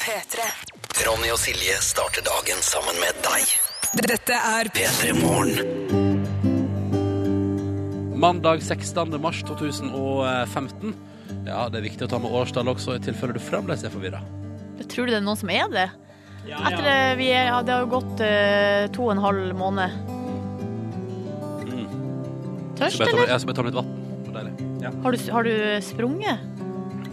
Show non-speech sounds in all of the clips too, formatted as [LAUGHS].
P3. Ronny og Silje starter dagen sammen med deg. Dette er P3 Morgen. Mandag 16. mars 2015. Ja, det er viktig å ta med årstall også, i tilfelle du fremdeles er forvirra. Tror du det er noen som er det? Etter det, vi er, ja, det har jo gått uh, to og en halv måned. Tørst, Så eller? Jeg skal bare ta med litt vann. Ja. Har du, har du sprunget?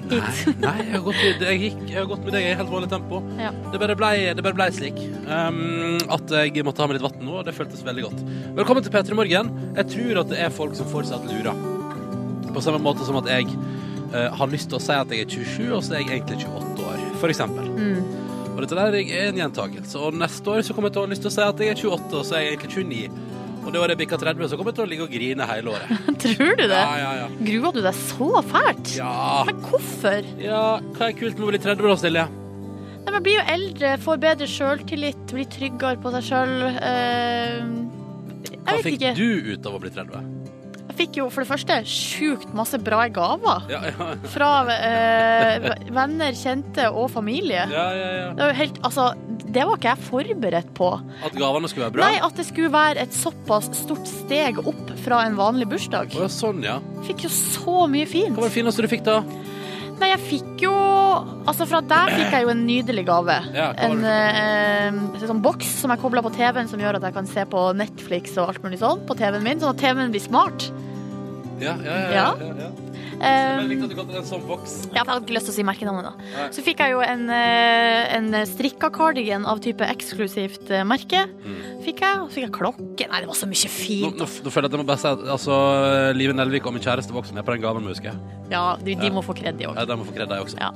Nei, nei jeg, har gått, jeg, gikk, jeg har gått med deg i helt vanlig tempo. Ja. Det bare blei ble ble slik um, at jeg måtte ha med litt vann nå, og det føltes veldig godt. Velkommen til P3 Morgen. Jeg tror at det er folk som fortsatt lurer. På samme måte som at jeg uh, har lyst til å si at jeg er 27, og så er jeg egentlig 28 år, for eksempel. Mm. Og dette der er en gjentakelse. Og neste år så kommer jeg til å ha lyst til å si at jeg er 28, og så er jeg egentlig 29. Og det året jeg bikker 30, så kommer jeg til å ligge og grine hele året. [LAUGHS] Tror du det? Ja, ja, ja. Gruer du deg så fælt? Ja, Men hvorfor? ja hva er kult med å bli 30 da, Silje? Nei, man blir jo eldre, får bedre sjøltillit, blir tryggere på seg sjøl. jeg Hva fikk du ut av å bli 30? Jeg fikk jo for det første sjukt masse bra gaver. Ja, ja, Fra eh, venner, kjente og familie. ja, ja, ja. Det var helt, altså, det var ikke jeg forberedt på. At gavene skulle være bra? Nei, At det skulle være et såpass stort steg opp fra en vanlig bursdag. Oh, sånn, ja. Fikk jo så mye fint. Hva var det fineste du fikk, da? Nei, jeg fikk jo Altså, fra der fikk jeg jo en nydelig gave. Ja, en eh, sånn boks som jeg kobla på TV-en, som gjør at jeg kan se på Netflix og alt mulig sånn på TV-en min, sånn at TV-en blir smart. Ja, ja, ja. Ja. Eh, Veldig viktig at du kalte det en sånn boks. ja, jeg hadde ikke lyst til å si merkenavnet, da. Nei. Så fikk jeg jo en, eh, en strikka cardigan av type eksklusivt eh, merke. Fikk jeg. Og så fikk jeg klokke. Nei, det var så mye fint. nå, nå føler jeg at jeg må bare si at altså, Live Nelvik og min kjæreste var også med på den gaven, må jeg huske. Ja, de, de må få kred, de òg. Ja, de må få kred, de også. Ja.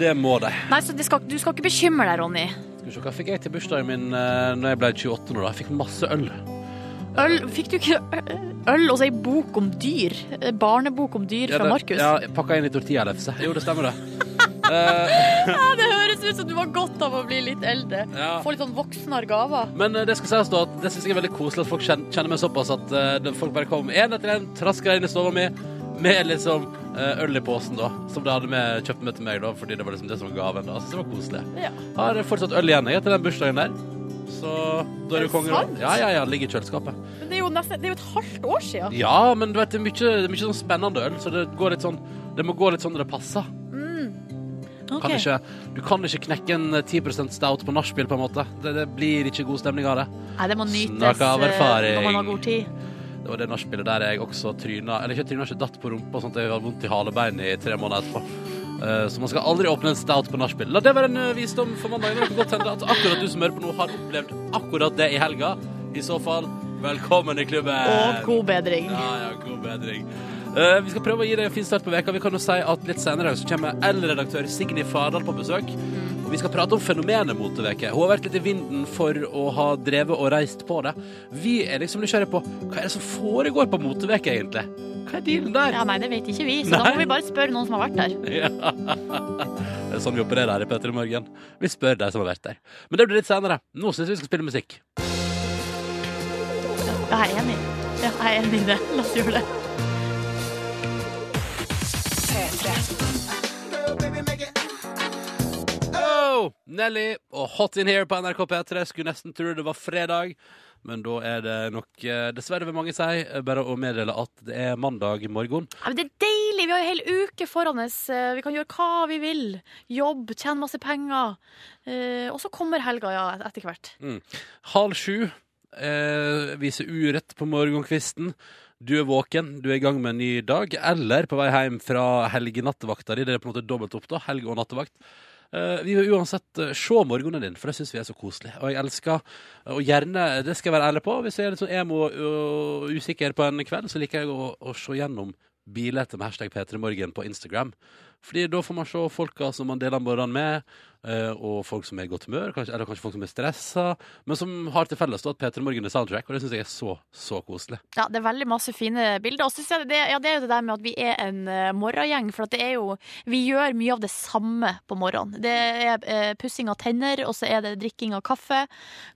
Det må de. Nei, så skal, du skal ikke bekymre deg, Ronny. Skal vi se, Hva fikk jeg til bursdagen min uh, Når jeg ble 28 nå? da? Jeg fikk masse øl. Øl, fikk du ikke øl og så ei bok om dyr? Eh, Barnebok om dyr fra det- Markus? Ja, Pakka inn i tortillalefse. Jo, det stemmer, det. [LAUGHS] ja, Det høres ut som du har godt av å bli litt eldre. ja. Få litt sånn voksnere gaver. Men eh, det skal sies da at det synes jeg er veldig koselig at folk kjenner, meg såpass at uh, folk bare kom en etter en, trasker inn i stua mi med liksom uh, øl i posen, da. Som de hadde med, kjøpt med til meg, da, fordi det var liksom det som var gaven. da. Så det var koselig. Ja. Har fortsatt øl igjen jeg, etter den bursdagen der. Så da er du det konge, Ja, ja, ja. Ligger i kjøleskapet. Men det er jo nesten Det er jo et halvt år siden. Ja, men du vet, det er mye, det er mye sånn spennende øl, så det går litt sånn Det må gå litt sånn når det passer. Ok. Kan ikke, du kan ikke knekke en 10% stout på nachspiel, på en måte. Det, det blir ikke god stemning av det. Nei, det må nytes eh, når man har god tid. Det var det nachspielet der jeg også tryna Eller ikke tryna, ikke datt på rumpa, sånn at jeg hadde vondt i halebeinet i tre måneder etterpå. Eh, så man skal aldri åpne en stout på nachspiel. La det være en eh, visdom for mandagen. Det kan godt hende at akkurat du som hører på nå, har opplevd akkurat det i helga. I så fall, velkommen i klubben. Og god bedring. Ja, ja, god bedring. Uh, vi skal prøve å gi deg en fin start på veka. Vi kan jo si at litt senere så kommer L-redaktør Signy Fardal på besøk. Og vi skal prate om fenomenet moteveke. Hun har vært litt i vinden for å ha drevet og reist på det. Vi er liksom nysgjerrige på hva er det som foregår på moteveke, egentlig? Hva er dealen der? Ja, nei, det vet ikke vi, så da Nei. må vi bare spørre noen som har vært der. [LAUGHS] Ja. Det er sånn vi opererer her i Petter i morgen. Vi spør de som har vært der. Men det blir litt senere. Nå syns jeg vi skal spille musikk. Ja, jeg er enig. Ja, jeg er enig i det. La oss gjøre det. Oh, Nelly og Hot In Here på NRK P3. Skulle nesten tro det var fredag, men da er det nok eh, dessverre vil mange si eh, bare å meddele at det er mandag morgen. Ja, men det er deilig. Vi har en hel uke foran oss. Eh, Vi kan gjøre hva vi vil. Jobb, tjene masse penger. Eh, og så kommer helga, ja, etter hvert. Halv sju eh, viser urett på morgenkvisten. Du er våken, du er i gang med en ny dag, eller på vei hjem fra helgenattevakta di. Det er på en måte dobbelt opp, da. Helg og nattevakt. Eh, vi vil uansett eh, se morgenen din, for det syns vi er så koselig. Og jeg elsker, og gjerne, det skal jeg være ærlig på, hvis jeg er litt sånn emo og usikker på en kveld, så liker jeg å, å se gjennom bilder med hashtag P3morgen på Instagram. Fordi da får man se folka som man deler morgenen med, eh, og folk som er i godt humør, kanskje, eller kanskje folk som er stressa, men som har til felles at P3 Morgen er soundtrack, og det syns jeg er så, så koselig. Ja, det er veldig masse fine bilder. Og så syns jeg det, ja, det er jo det der med at vi er en uh, morgengjeng. For at det er jo Vi gjør mye av det samme på morgenen. Det er uh, pussing av tenner, og så er det drikking av kaffe.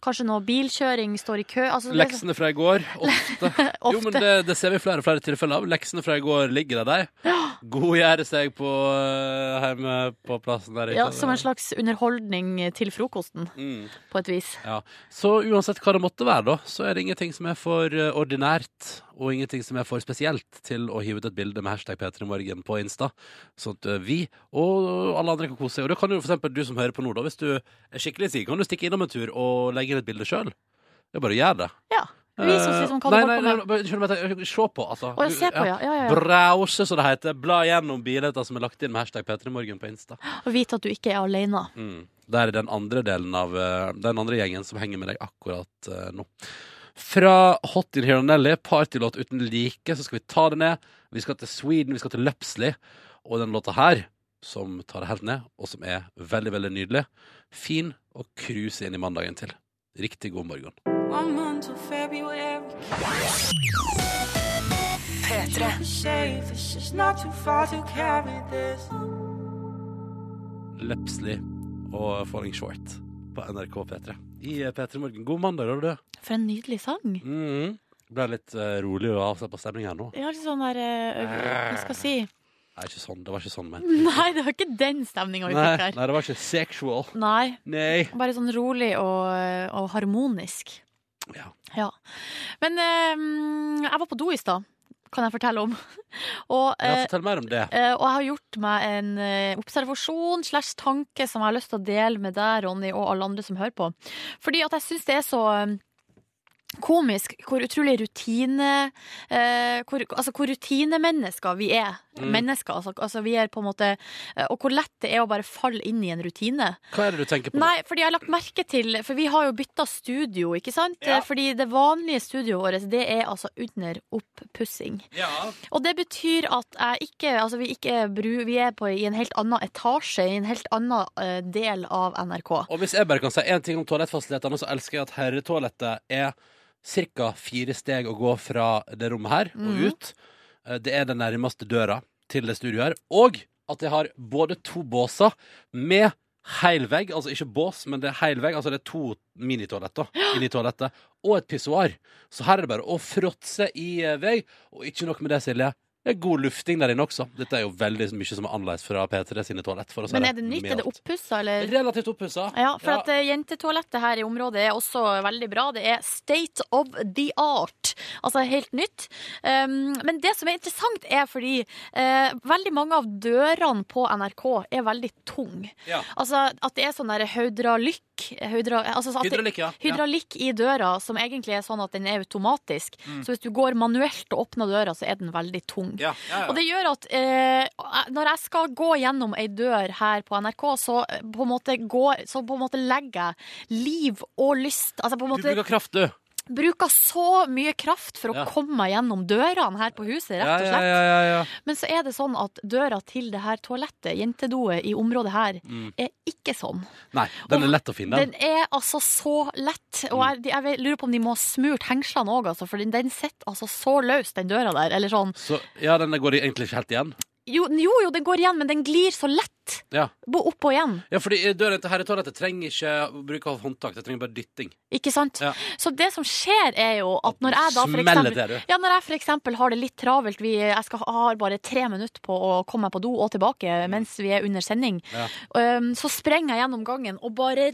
Kanskje noe bilkjøring står i kø. Altså, Leksene fra i går, [LAUGHS] ofte. Jo, men det, det ser vi flere og flere tilfeller av. Leksene fra i går ligger der, de. Godgjøre seg på eh, hjemme på plassen der. Ja, Som en slags underholdning til frokosten, mm. på et vis. Ja. Så uansett hva det måtte være, da, så er det ingenting som er for eh, ordinært, og ingenting som er for spesielt til å hive ut et bilde med hashtag P3morgen på Insta, sånn at eh, vi og alle andre kan kose seg. Og da kan jo for eksempel du som hører på nå, da, hvis du er skikkelig sikker, kan du stikke innom en tur og legge inn et bilde sjøl. Det er bare å gjøre det. Ja. Vis oss liksom hva du nei, holder på nei, med. se på, altså. Å, se på, ja. ja, ja, ja. Browse, som det heter. Bla gjennom bilder som er lagt inn med hashtag P3morgen på Insta. [GASPS] Og vite at du ikke er alene. Mm. Det er den andre delen av eh, den andre gjengen som henger med deg akkurat uh, nå. Fra Hot in Here and Nelly, partylåt uten like, så skal vi ta det ned. Vi skal til Sweden, vi skal til Løpsli. Og den låta her, som tar det helt ned, og som er veldig, veldig nydelig, fin å cruise inn i mandagen til. Riktig god morgen. One month till February. P3. Safe, it's just not too far to carry this. Lepsley og Falling Short på NRK P3. I eh, P3 Morgen. God mandag, da, du. For en nydelig sang. Mm. Ble litt uh, rolig og avslappa stemning her nå. Jeg har litt sånn der uh, Hva skal jeg si? Nei, ikke sånn. Det var ikke sånn, men. [LAUGHS] Nei, det var ikke den stemninga vi fikk her. nei, det var ikke sexual. Nei. Nei. Bare sånn rolig og, og harmonisk. Ja. Ja. Men eh, jeg var på do i stad, kan jeg fortelle om. [LAUGHS] Og, Ja, eh, fortell mer om det. eh, og jeg har gjort meg en eh, observasjon slash tanke som jeg har lyst til å dele med deg, Ronny, og alle andre som hører på. Fordi at jeg syns det er så eh, komisk hvor utrolig rutine eh, hvor, Altså hvor rutinemennesker vi er. Mm. Mennesker. Altså, altså vi er på en måte eh, Og hvor lett det er å bare falle inn i en rutine. Hva er det du tenker på? Nei, fordi jeg har lagt merke til For vi har jo bytta studio, ikke sant? Ja. Fordi det vanlige studioet vårt, det er altså under oppussing. Ja. Og det betyr at jeg ikke Altså, vi ikke bru- Vi er på i en helt annen etasje, i en helt annen uh, del av NRK. Og hvis jeg bare kan si én ting om toalettfasilitetene, så elsker jeg at herretoalettet er ca. fire steg å gå fra det rommet her og Mhm. ut. Eh, Det er den nærmeste døra til det studioet her. Og at jeg har både to båser med heil vegg, altså ikke bås, men det er heil vegg. Altså det er to minitoaletter inni toalettet, og et pissoar. Så her er det bare å fråtse i vei. Og ikke nok med det, Silje. Det er god lufting der inne også. Dette er jo veldig mye som er annerledes fra P3 sine toalett. For å si Men er det nytt? Er det oppussa, eller? Relativt oppussa. Ja, for at eh, jentetoalettet her i området er også veldig bra. Det er state of the art. Altså helt nytt. Um, men det som er interessant, er fordi uh, veldig mange av dørene på NRK er veldig tunge. Ja. Altså at det er sånn der hydraulikk hydra, altså at Hydraulikk, ja. Hydraulikk i døra, som egentlig er sånn at den er automatisk. Mm. Så hvis du går manuelt og åpner døra, så er den veldig tung. Ja, ja. Og det gjør at eh, når jeg skal gå gjennom ei dør her på NRK, så eh, på en måte, går, så på en måte legger jeg liv og lyst Altså på en Du bruker kraft, du. Bruker så mye kraft for å Ja. komme meg gjennom dørene her på huset, rett og slett. ja, ja. Men så er det sånn at døra til det her toalettet, jentedoet i området her, Mm. er ikke sånn. Nei, den er lett å finne. Den er altså så lett. Og Mm. jeg, jeg lurer på om de må ha smurt hengslene òg, altså, for den, den sitter altså så løst, den døra der. Eller sånn. Så ja, den går egentlig ikke helt igjen. Jo, jo, jo, den går igjen, men den glir så lett. Ja. Bo- Opp og igjen. Ja, fordi døren til herretoalettet trenger ikke bruke av håndtak, det trenger bare dytting. Ikke sant? Ja. Så det som skjer, er jo at når jeg da for eksempel det, ja, når jeg for eksempel har det litt travelt, vi, jeg skal, har bare tre minutter på å komme meg på do og tilbake mens vi er under sending, Ja. um, så sprenger jeg gjennom gangen og bare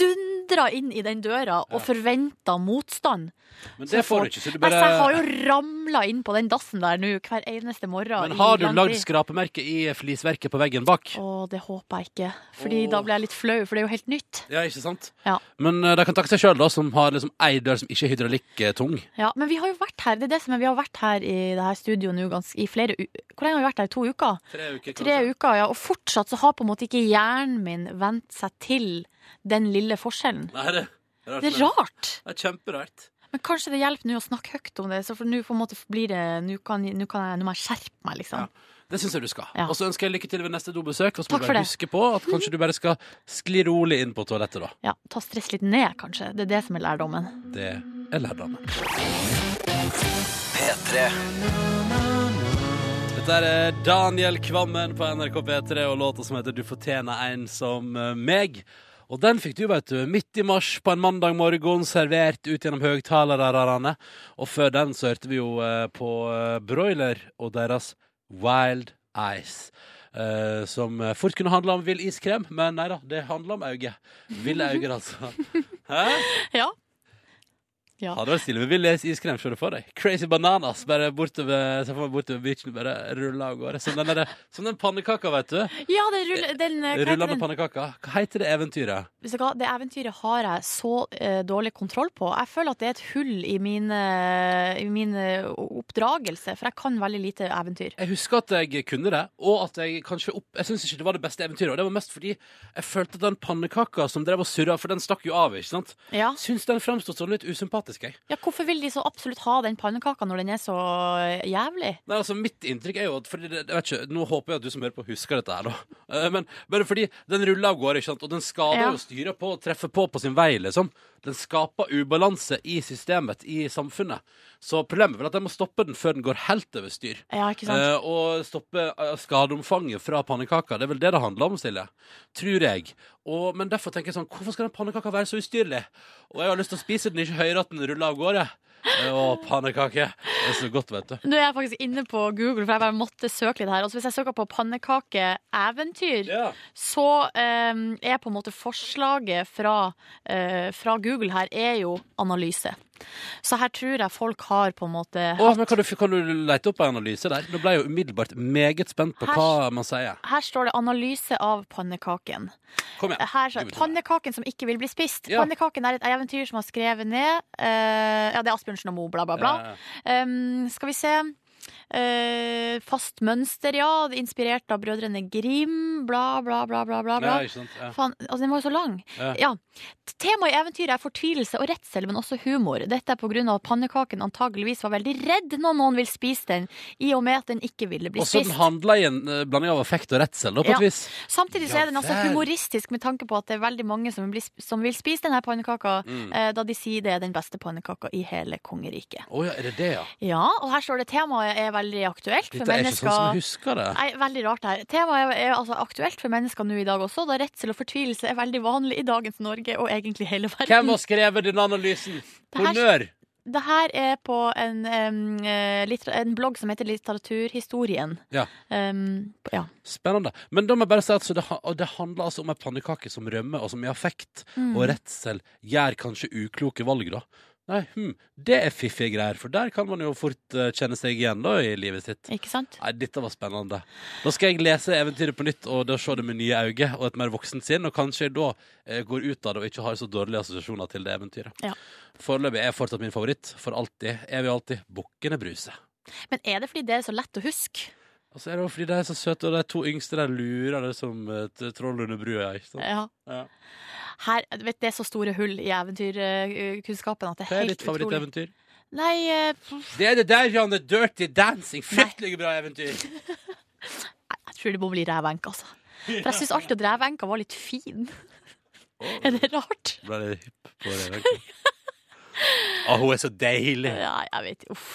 dundrer inn i den døra og forventa motstand. Men det får du ikke, så du Altså, jeg har jo ramla inn på den dassen der nå hver eneste morgen. Men har du lagd skrapemerke i flisverket på veggen bak? Å, det håper jeg ikke. Fordi Åh. da blir jeg litt flau, for det er jo helt nytt. Ja, ikke sant? Ja. Men uh, de kan takke seg sjøl, da, som har liksom ei dør som ikke er hydraulikktung. Ja, men vi har jo vært her det er det som er, vi har vært her i det her studioet nå i flere u Hvor lenge har vi vært her? To uker? Tre uker, Tre uker, ja. Og fortsatt så har på en måte ikke hjernen min vent seg til den lille forskjellen. Nei, det, er er Det er rart. Det er kjemperart. Men kanskje det hjelper nå å snakke høyt om det, så for nå på en måte blir det Nå kan, nå kan jeg, nå må jeg skjerpe meg, liksom. Ja. Det syns jeg du skal. Ja. Og så ønsker jeg lykke til ved neste dobesøk. Og så må du huske på at kanskje du bare skal skli rolig inn på toalettet, da. Ja, Ta stress litt ned, kanskje. Det er det som er lærdommen. Det er lærdommen. P3 Dette er Daniel Kvammen på NRK P3 og låta som heter Du fortjener en som eh, meg. Og den fikk du, vet du, midt i mars på en mandag morgen, servert ut gjennom høgtalerne. Og før den så hørte vi jo eh, på eh, Broiler og deres Wild Ice. eh, som fort kunne handla om vill iskrem, men nei da, det handler om auge. Ville auger, altså. [LAUGHS] Hæ? Ja. Ja. Hadde vært stilig vi leser iskrem, se det for deg. Crazy bananas, bare bortover, se for meg bortover beachen, bare ruller av gårde. Som den, der- som den pannekaka, vet du. Ja, den, rull, den, eh, hva heter Rullende den? pannekaka. Hva heter det eventyret? Hvis du Det eventyret har jeg så eh, dårlig kontroll på. Jeg føler at det er et hull i min, eh, i min eh, oppdragelse, for jeg kan veldig lite eventyr. Jeg husker at jeg kunne det, og at jeg kanskje opp Jeg syns ikke det var det beste eventyret. Og det var mest fordi jeg følte at den pannekaka som drev og surra, for den stakk jo av, ikke sant? Ja. Syns den framsto sånn litt usympatisk, jeg. ja, Hvorfor vil de så absolutt ha den pannekaka når den er så jævlig? Nei, altså Mitt inntrykk er jo at fordi det, jeg vet ikke, Nå håper jeg at du som hører på, husker dette her, da. Eh, Men bare fordi den ruller av gårde, ikke sant? og den skader Ja. jo styret på og treffer på på sin vei, liksom. Den skaper ubalanse i systemet, i samfunnet. Så problemet er vel at jeg må stoppe den før den går helt over styr. Ja, ikke sant? Eh, og stoppe eh, skadeomfanget fra pannekaka. Det er vel det det handler om, Silje. Tror jeg. Og, men derfor tenker jeg sånn, hvorfor skal den pannekaka være så ustyrlig? Og jeg har lyst til å spise den, ikke høre at den ruller av gårde. Å, pannekake. Det er så godt, vet du. Nå er jeg faktisk inne på Google, for jeg bare måtte søke litt her. Og hvis jeg søker på pannekakeeventyr, Ja. så um, er på en måte forslaget fra, uh, fra Google her er jo analyse. Så her tror jeg folk har på en måte Åh, men kan du, kan du lete opp en analyse der? Nå ble jeg jo umiddelbart meget spent på Her- hva man sier. Her står det 'analyse av pannekaken'. Kom igjen. Her så, Pannekaken som ikke vil bli spist. Ja. Pannekaken er et eventyr som har skrevet ned uh, Ja, det er Asbjørnsen og Moe, bla, bla, bla. Eh, Um, skal vi se. Eh, fast mønster, ja. Inspirert av Brødrene Grim. Bla, bla, bla, bla. bla, ja, sant? Ja. Faen, altså den var jo så lang. Ja. Temaet i eventyret er fortvilelse og redsel, men også humor. Dette er av at pannekaken antageligvis var veldig redd når noen vil spise den, i og med at den ikke ville bli Og så den handla i en uh, blanding av affekt og redsel, da, på et vis. Samtidig så er den altså humoristisk med tanke på at det er veldig mange som vil, som vil spise denne pannekaka, Mm. eh, da de sier det er den beste pannekaka i hele kongeriket. Ja, er det det, ja? Ja, og her står det temaet er veldig aktuelt for Dette er ikke sånn som jeg husker det. Nei, veldig rart her. Temaet er, altså aktuelt for mennesker nå i dag også, da redsel og fortvilelse er veldig vanlig i dagens Norge og egentlig hele verden. Hvem har skrevet denne analysen? Honnør! Det her er på en, eh, en blogg som heter Litteraturhistorien. Ja. Um, ja. Spennende. Men da må jeg bare si at så det, det handler altså om ei pannekake som rømmer, og som i affekt Mm. og redsel gjør kanskje ukloke valg, da. Nei, hm, det er fiffige greier, for der kan man jo fort eh, kjenne seg igjen da i livet sitt. Ikke sant? Nei, dette var spennende. Da skal jeg lese eventyret på nytt og da se det med nye øyne og et mer voksent sinn, og kanskje jeg da eh, går ut av det og ikke har så dårlige assosiasjoner til det eventyret. Ja. Foreløpig er fortsatt min favoritt. For alltid, evig og alltid, Bukkene Bruse. Men er det fordi det er så lett å huske? Og så er det jo fordi de er så søte, og de to yngste der lurer det som et troll under brua. Ikke sant? Ja. Ja. Her, vet, det er så store hull i eventyrkunnskapen at det Hva er er helt ditt favoritteventyr? Nei, uh... Det er det der, Janne. Dirty Dancing. Fryktelig bra eventyr. jeg tror det må bli revenk, altså. For jeg syns alltid at revenka var litt fin. Er det rart? Ble litt hypp på det. Å, Å, hun er så deilig. Ja, jeg vet Uff.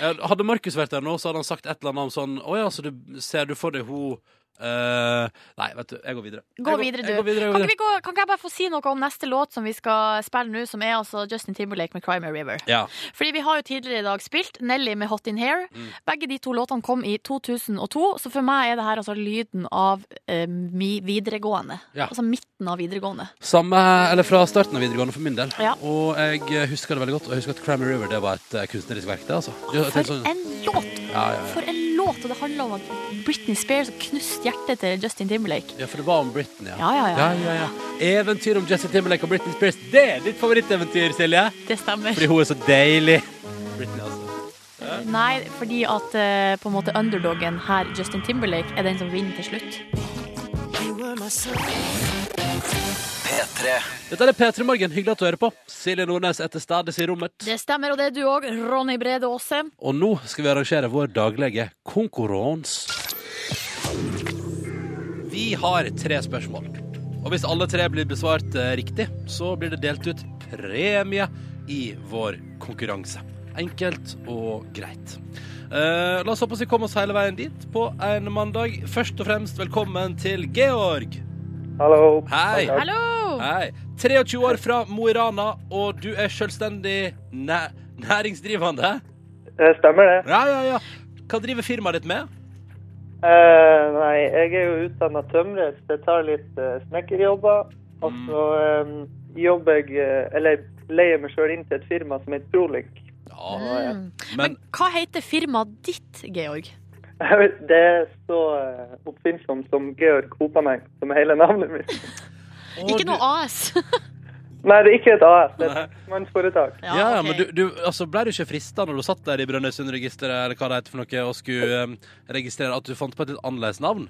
Hadde Markus vært der nå, så hadde han sagt et eller annet om sånn Å ja, så du, ser du for deg hun eh, Nei, vet du, jeg går videre. Gå jeg går, videre, går videre, Kan ikke, vi gå, kan ikke jeg bare få si noe om neste låt som vi skal spille nå, som er altså Justin Timberlake med 'Cry Me River'? Ja. Fordi vi har jo tidligere i dag spilt Nelly med 'Hot In Hair'. Mm. Begge de to låtene kom i 2002, så for meg er det her altså lyden av mi videregående. Ja. Altså midten av videregående. Samme, eller fra starten av videregående for min del. Ja. Og jeg husker det veldig godt. Og jeg husker at Crimer River det var et eh, kunstnerisk verk. det altså. For sånn, en låt! ja, ja, ja. For en låt! Og det handler om at Britney Spears knuste hjertet til Justin Timberlake. ja, for det var om Britney, ja. Ja, ja, ja. ja, ja, ja. Eventyr om Justin Timberlake og Britney Spears. Det er ditt favoritteventyr, Silje! Det stemmer. Fordi hun er så deilig. Britney, altså. Nei, fordi at eh, på en måte underdogen her, Justin Timberlake, er den som vinner til slutt. P3. Dette er P3 Morgen. Hyggelig at du hører på. Silje Nordnes er til stede i rommet. Det stemmer, og det er du òg, Ronny Brede Aase. Og nå skal vi arrangere vår daglige konkurranse. Vi har tre spørsmål. Og hvis alle tre blir besvart eh, riktig, så blir det delt ut premie i vår konkurranse. Enkelt og greit. Eh, la oss håpe vi kommer oss hele veien dit på en mandag. Først og fremst velkommen til Georg. Hallo. Hei. Hallo! Hei. 23 år fra Mo i Rana, og du er selvstendig næ næringsdrivende. Det stemmer det. Ja, ja, ja. Hva driver firmaet ditt med? Eh, nei, jeg er jo utdanna tømrer, så jeg tar litt uh, snekkerjobber. Og så eh, jobber jeg eh, Eller leier meg sjøl inn til et firma som heter Prolink. Ja, Mm. men Men hva heter firmaet ditt, Georg? Det er så uh, oppfinnsomt som Georg Hopaneng, som er hele navnet mitt. Ikke noe AS. [LAUGHS] Nei, det er ikke et AS, det er et mannsforetak. Ja, ja, okay. men du, du altså, ble du ikke frista når du satt der i Brønnøysundregisteret eller hva det heter for noe, og skulle um, registrere at du fant på et litt annerledes navn?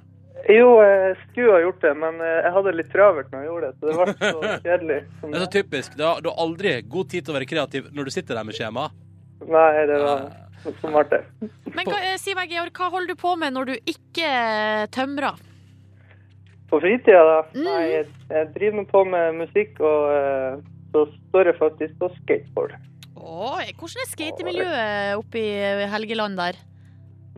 Jo, jeg skulle ha gjort det, men eh, jeg hadde litt travelt når jeg gjorde det, så det ble så [LAUGHS] kjedelig. Det er så typisk. Du har, du har aldri god tid til å være kreativ når du sitter der med skjema. Nei, det var så [LAUGHS] smart det. Men hva, eh, si meg, Georg, hva holder du på med når du ikke eh, tømrer? På fritida, da? Mm. Nei, jeg, jeg driver nå på med musikk, og eh, så står jeg faktisk på skateboard. Oi, hvordan er skatemiljøet oppe i Helgeland der?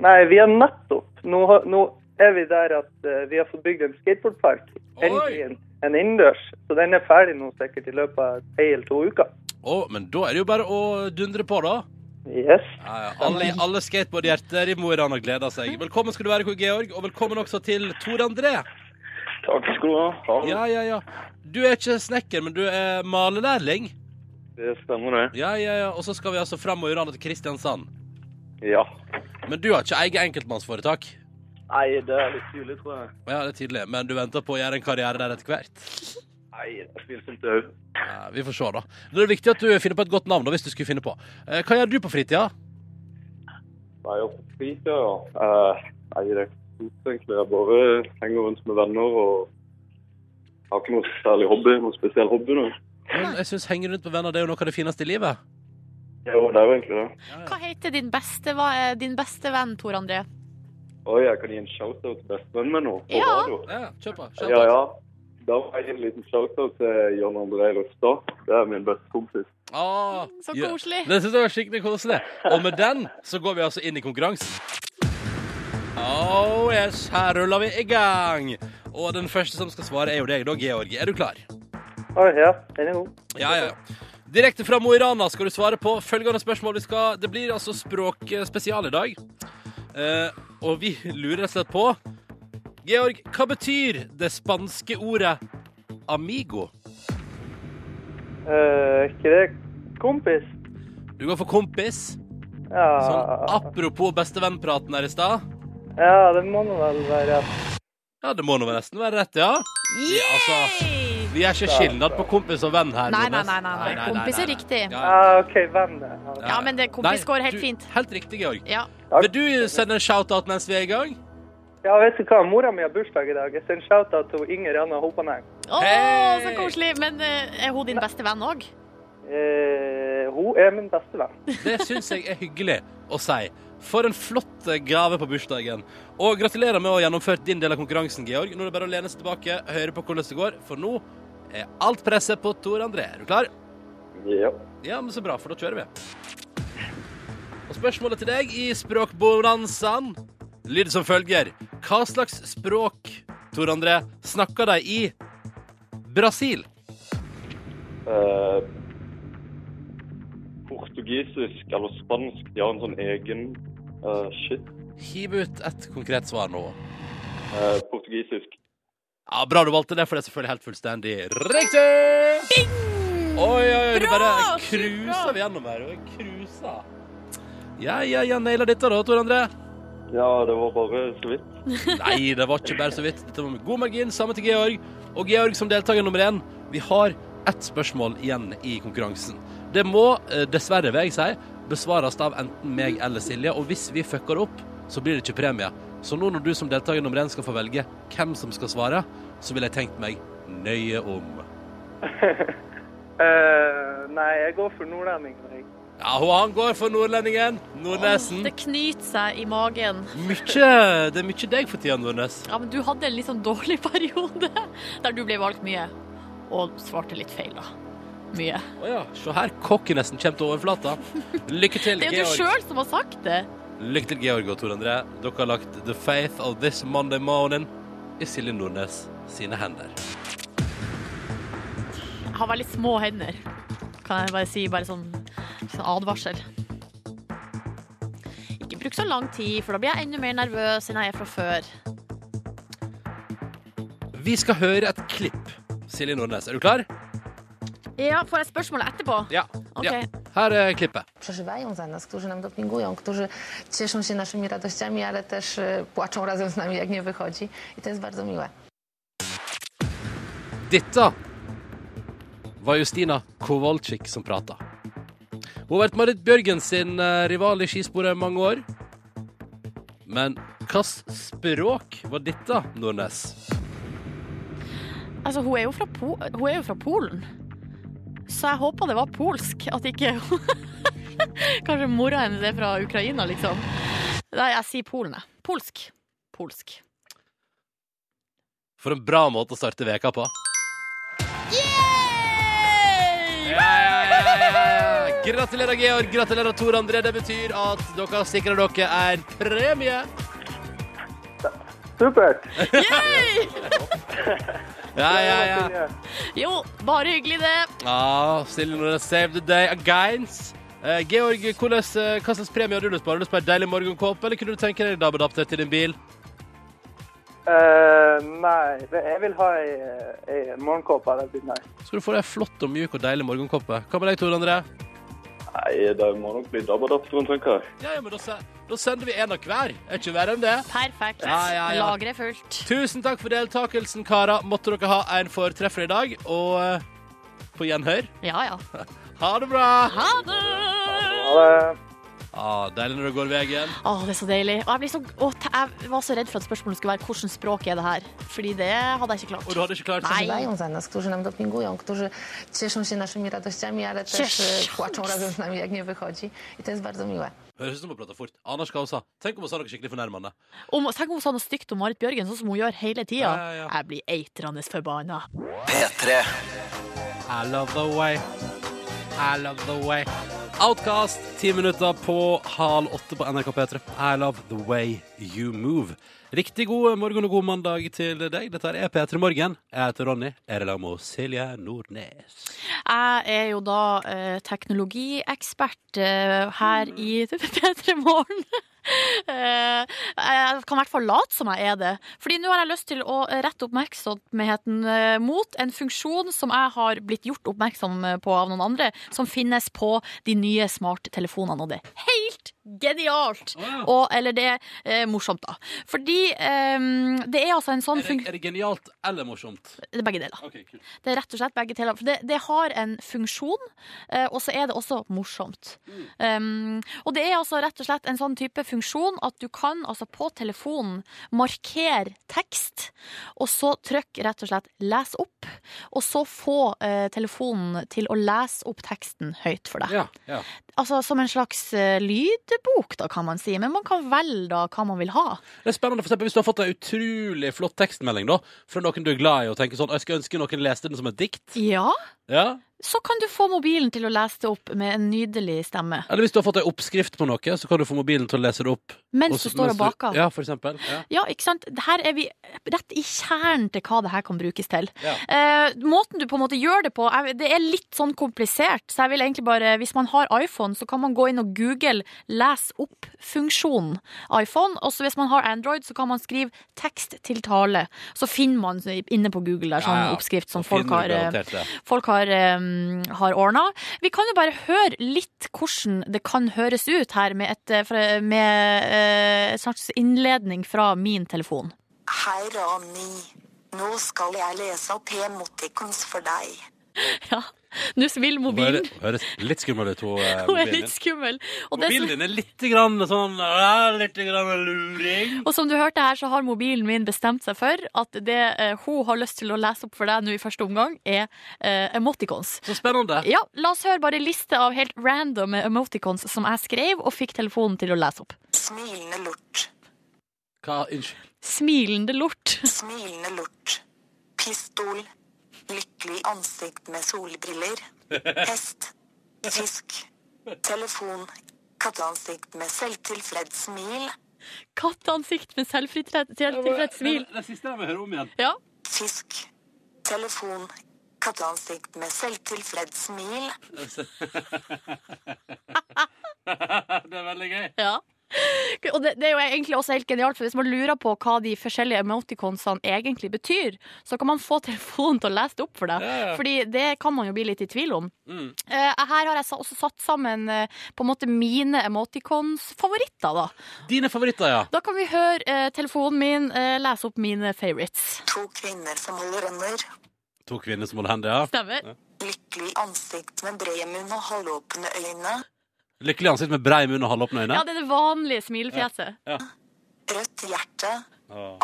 Nei, vi har nettopp Nå, nå er vi der at vi har fått bygd en skateboardpark. Endelig en, en innendørs. Så den er ferdig nå sikkert i løpet av ei eller to uker. Å, men da er det jo bare å dundre på, da. Yes. Ja, ja. Alle, alle skateboardhjerter i Mo i Rana gleder seg. Velkommen skal du være, Georg, og velkommen også til Tor André. Takk skal du ha. ha. Ja, ja, ja. Du er ikke snekker, men du er malelærling. Det stemmer det. Ja, ja, ja. Og så skal vi altså fram og i Rana til Kristiansand. Ja. Men du har ikke eget enkeltmannsforetak? Nei, det er litt tidlig, tror jeg. Ja, det er tydelig. Men du venter på å gjøre en karriere der etter hvert? Nei, tvilsomt òg. Ja, vi får se, da. Det er viktig at du finner på et godt navn, da, hvis du skulle finne på. Eh, Hva gjør du på fritida? Nei, og på fritida, ja. Eh, nei, det er stort, egentlig. Jeg bare henger rundt med venner og har ikke noe særlig hobby. Noen spesiell hobby nå. Men jeg synes henge rundt med venner det er jo noe av det fineste i livet. Jo, det er jo egentlig det. Hva heter din beste, er din beste venn, Tor André? Oi, jeg kan gi en shout-out til bestevennen min nå. På Ja. radio. Ja, kjør på. Ja, ja. Da må jeg gi en liten shout-out til John André Røstad. Det er min beste kompis. Ah, Så ja. koselig. Det synes jeg var skikkelig koselig. Og med den så går vi altså inn i konkurransen. Oh yes, her ruller vi i gang. Og den første som skal svare, er jo deg, da, Georg. Er du klar? Ja, den er god. Ja, ja, ja. Direkte fra Mo i Rana skal du svare på følgende spørsmål. Vi skal, det blir altså språkspesial i dag. Eh, og vi lurer rett og slett på Georg, hva betyr det spanske ordet amigo? Eh, ikke det kompis? Du går for kompis. Ja, Sånn apropos bestevennpraten her i stad. ja, det må nå vel være rett. Ja, det må nå nesten være rett, ja. Altså, Yay! vi er ikke skilnad på kompis og venn her. Nei, nei, nei, nei, nei. Kompis er riktig. Ja, Ja, OK, venn. ja. Ja, men det kompis går helt du- fint. Helt riktig, Georg. Ja. Vil du sende en shout-out mens vi er i gang? Ja, vet du hva? Mora mi har bursdag i dag. Jeg sender shout-out til Inger Anna Hopaneng. Å, så koselig. Men eh, er hun din beste venn òg? Eh, hun er min beste venn. [LAUGHS] Det syns jeg er hyggelig å si. For en flott gave på bursdagen. Og gratulerer med å ha gjennomført din del av konkurransen, Georg. Nå er det bare å lene seg tilbake, høre på hvordan det går, for nå er alt presset på Tor André. Er du klar? Ja. Ja, men så bra, for da kjører vi. Og spørsmålet til deg i Språkbonanzaen lyder som følger. Hva slags språk, Tor André, snakker de i Brasil? Eh, portugisisk eller spansk, de har en sånn egen eh, shit. Hiv ut et konkret svar nå. Eh, portugisisk. Ja, Bra du valgte det, for det er selvfølgelig helt fullstendig riktig! Oi, oi, oi, du bare cruiser vi gjennom her. Cruiser. Ja, ja, ja, naila dette da, Tor André. Ja, det var bare så vidt. [LAUGHS] Nei, det var ikke bare så vidt. Dette var med god margin. Samme til Georg. Og Georg som deltaker nummer én. Vi har ett spørsmål igjen i konkurransen. Det må, eh, dessverre vil jeg si, besvares av enten meg eller Silje. Og hvis vi fucker opp, så blir det ikke premie. Så nå når du som deltaker nummer én skal få velge hvem som skal svare, så vil jeg tenkt meg nøye om. uh, [LAUGHS] nei, jeg går for nordlendingen, jeg. Ja, han går for nordlendingen. Nordnesen. Det knyter seg i magen. Mykje, det er mye deg for tida, Nordnes. Ja, men du hadde en litt sånn dårlig periode der du ble valgt mye. Og svarte litt feil, da. Mye. Å ja, se her. kokkenesen kommer til overflata. Lykke til, Georg. Det er jo du sjøl som har sagt det. Lykke til, Georg og Tor André. Dere har lagt The Faith of This Monday Morning i Silje Nordnes sine hender. Jeg har veldig små hender. Kan jeg bare si, bare sånn advarsel. Ikke bruk så lang tid, for da blir jeg enda mer nervøs enn jeg er fra før. Vi skal høre et klipp. Silje Nordnes, er du klar? Ja, Får jeg spørsmålet etterpå? Ja. Okay. ja. Her er klippet. przeżywają za nas, którzy nam dopingują, którzy cieszą się naszymi radościami, ale też e, płaczą [LAUGHS] razem z nami, jak nie wychodzi. I to jest bardzo miłe. Dette var Justina Kowalczyk som prata. Hun har vært Marit Bjørgen sin eh, rival i skisporet i mange år. Men hvilket språk var dette, Nordnes? Altså, hun er, jo fra po hun er jo fra Polen. Så jeg håper det var polsk, at ikke [LAUGHS] Kanskje mora hennes er fra Ukraina, liksom. Nei, jeg sier Polen, jeg. Polsk. Polsk. For en bra måte å starte veka på. Yeah! Ja. Gratulerer, Georg. Gratulerer, Tor André. Det betyr at dere sikrer dere en premie. Supert! Yay! [LAUGHS] Ja, ja, ja. Jo, bare hyggelig, det. Ja, Silje Nordnes save the day against. Eh, Georg, hvordan, eh, hva slags premie har du lyst på? Har du lyst på en deilig morgenkåpe, eller kunne du tenke deg DAB-adapter til din bil? Eh, nei, jeg vil ha ei, ei morgenkåpe. Det blir nice. Skal du få deg en flott og mjuk og deilig morgenkåpe. Hva med deg, Tor André? Nei, det må nok bli DAB-adapteren, tenker jeg. Ja, ja, men da, da sender vi en av hver. Er ikke verre enn det? Perfekt. Ja, ja, ja. Lageret er fullt. Tusen takk for deltakelsen, karer. Måtte dere ha en fortreffer i dag, og eh, på gjenhør. Ja, ja. [LAUGHS] Ha det bra! Ha det! Ha det. Ah, deilig når det går veien. Å, det er så deilig. Og jeg, blir så, å, jeg var så redd for at spørsmålet skulle være hvilket språk er det her. Fordi det hadde jeg ikke klart. Og du hadde ikke klart Nei. Nei. za nas, którzy nam dopingują, którzy cieszą się naszymi radościami, ale też e, płaczą razem z nami, jak nie wychodzi. I to jest bardzo miłe. Høres ut som hun prater fort. Aner hva hun sa. Tenk om hun sa noe skikkelig fornærmende. Om, tenk om hun sa noe stygt om Marit Bjørgen, sånn som hun gjør hele tida. Ja, ja, ja. Jeg blir eitrende forbanna. P3. I love the way. I love the way. Outcast, ti minutter på halv åtte på NRK P3. I love the way you move. Riktig god morgen og god mandag til deg. Dette er P3 Morgen. Jeg heter Ronny. Jeg er i lag med Silje Nordnes. Jeg er jo da eh, teknologiekspert eh, her i P3 Morgen. Eh, jeg kan i hvert fall late som jeg er det. Fordi nå har jeg lyst til å rette oppmerksomheten eh, mot en funksjon som jeg har blitt gjort oppmerksom på av noen andre, som finnes på de nye smarttelefonene, og det er helt genialt! Og, eller det er eh, morsomt, da. Fordi eh, det er altså en sånn Er funksjon er det genialt eller morsomt? Det er begge deler. Okay, cool. Det er rett og slett begge deler. For det, det har en funksjon, eh, og så er det også morsomt. Um, og det er altså rett og slett en sånn type funksjon at du kan altså på telefonen markere tekst, og så trykk rett og slett 'les opp', og så få eh, telefonen til å lese opp teksten høyt for deg. Ja, ja. Altså som en slags eh, lydbok, da, kan man si. Men man kan velge da hva man vil ha. Det er spennende, for eksempel Hvis du har fått en utrolig flott tekstmelding da, fra noen du er glad i, og tenker sånn, jeg skulle ønske noen leste den som et dikt. Ja, Ja. så kan du få mobilen til å lese det opp med en nydelig stemme. Eller hvis du har fått en oppskrift på noe, så kan du få mobilen til å lese det opp. Mens du står og baker. Ja, for eksempel. Ja. Ja, ikke sant? Her er vi rett i kjernen til hva det her kan brukes til. Ja. Eh, måten du på en måte gjør det på, er, det er litt sånn komplisert. Så jeg vil egentlig bare, hvis man har iPhone, så kan man gå inn og google 'les opp'-funksjonen iPhone. Og hvis man har Android, så kan man skrive 'tekst til tale'. Så finner man inne på Google der sånn Ja, oppskrift som folk har, eh, garantert det. folk har, um, har ordna. Vi kan jo bare høre litt hvordan det kan høres ut her, med et, eh, med, eh, et slags innledning fra min telefon. Hei, Rani. Nå skal jeg lese opp emoticons for deg. [LAUGHS] Ja, Nå vil mobilen. Høres, høres litt skummel ut, hun, eh, Hun er mobilen litt skummel. [LAUGHS] Og, Mobilen din er litt grann sånn Litt grann luring. og som du hørte her, så har mobilen min bestemt seg for at det eh, hun har lyst til å lese opp for deg nå i første omgang, er eh, emoticons. Så spennende. Ja, La oss høre bare en liste av helt random emoticons som jeg skrev og fikk telefonen til å lese opp. Smilende lort. Hva, unnskyld. Smilende lort. Smilende lort. Pistol. Lykkelig ansikt med solbriller. [LAUGHS] Hest. Fisk. Telefon. Katteansikt med selvtilfreds smil. Katteansikt med selvtilfreds smil. Det, det siste jeg vil høre om igjen. Ja. Fisk. Telefon. Katteansikt med selvtilfreds smil. [LAUGHS] Det er veldig gøy. Ja. Og det, det er jo egentlig også helt genialt, for hvis man lurer på hva de forskjellige emoticonsene egentlig betyr, så kan man få telefonen til å lese det opp for deg. Ja, ja. Fordi det kan man jo bli litt i tvil om. Mm. Uh, her har jeg også satt sammen uh, på en måte mine emoticons-favoritter, da. Dine favoritter, ja. Da kan vi høre uh, telefonen min lese opp mine favorites. To kvinner som holder hender. To kvinner som holder hender, ja. Stemmer. Lykkelig ansikt med bred munn og halvåpne øyne. Lykkelig ansikt med brei munn og halvåpne øyne. Ja, det er det vanlige smilefjeset. Rødt hjerte.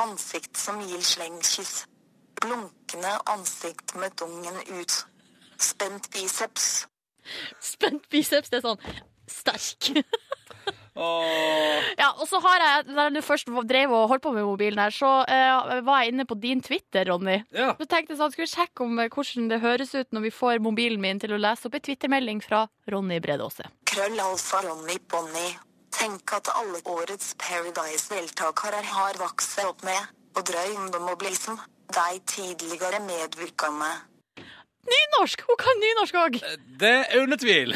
Ansikt som gir slengkyss. Blunkende ansikt med dungen ut. Spent biceps. Spent biceps, det er sånn sterk. [LAUGHS] Ja, og så har jeg, da jeg nå først drev og holdt på med mobilen her, så uh, var jeg inne på din Twitter, Ronny. Ja. Så tenkte jeg sånn, skulle sjekke om eh, hvordan det høres ut når vi får mobilen min til å lese opp en Twitter-melding fra Ronny Bredåse. Krøll alfa Ronny Bonny. Tenk at alle årets Paradise-deltakere har vokst opp med, og drømt om å bli som deg tidligere medvirkende. Nynorsk! Hun kan nynorsk òg! Det er under tvil.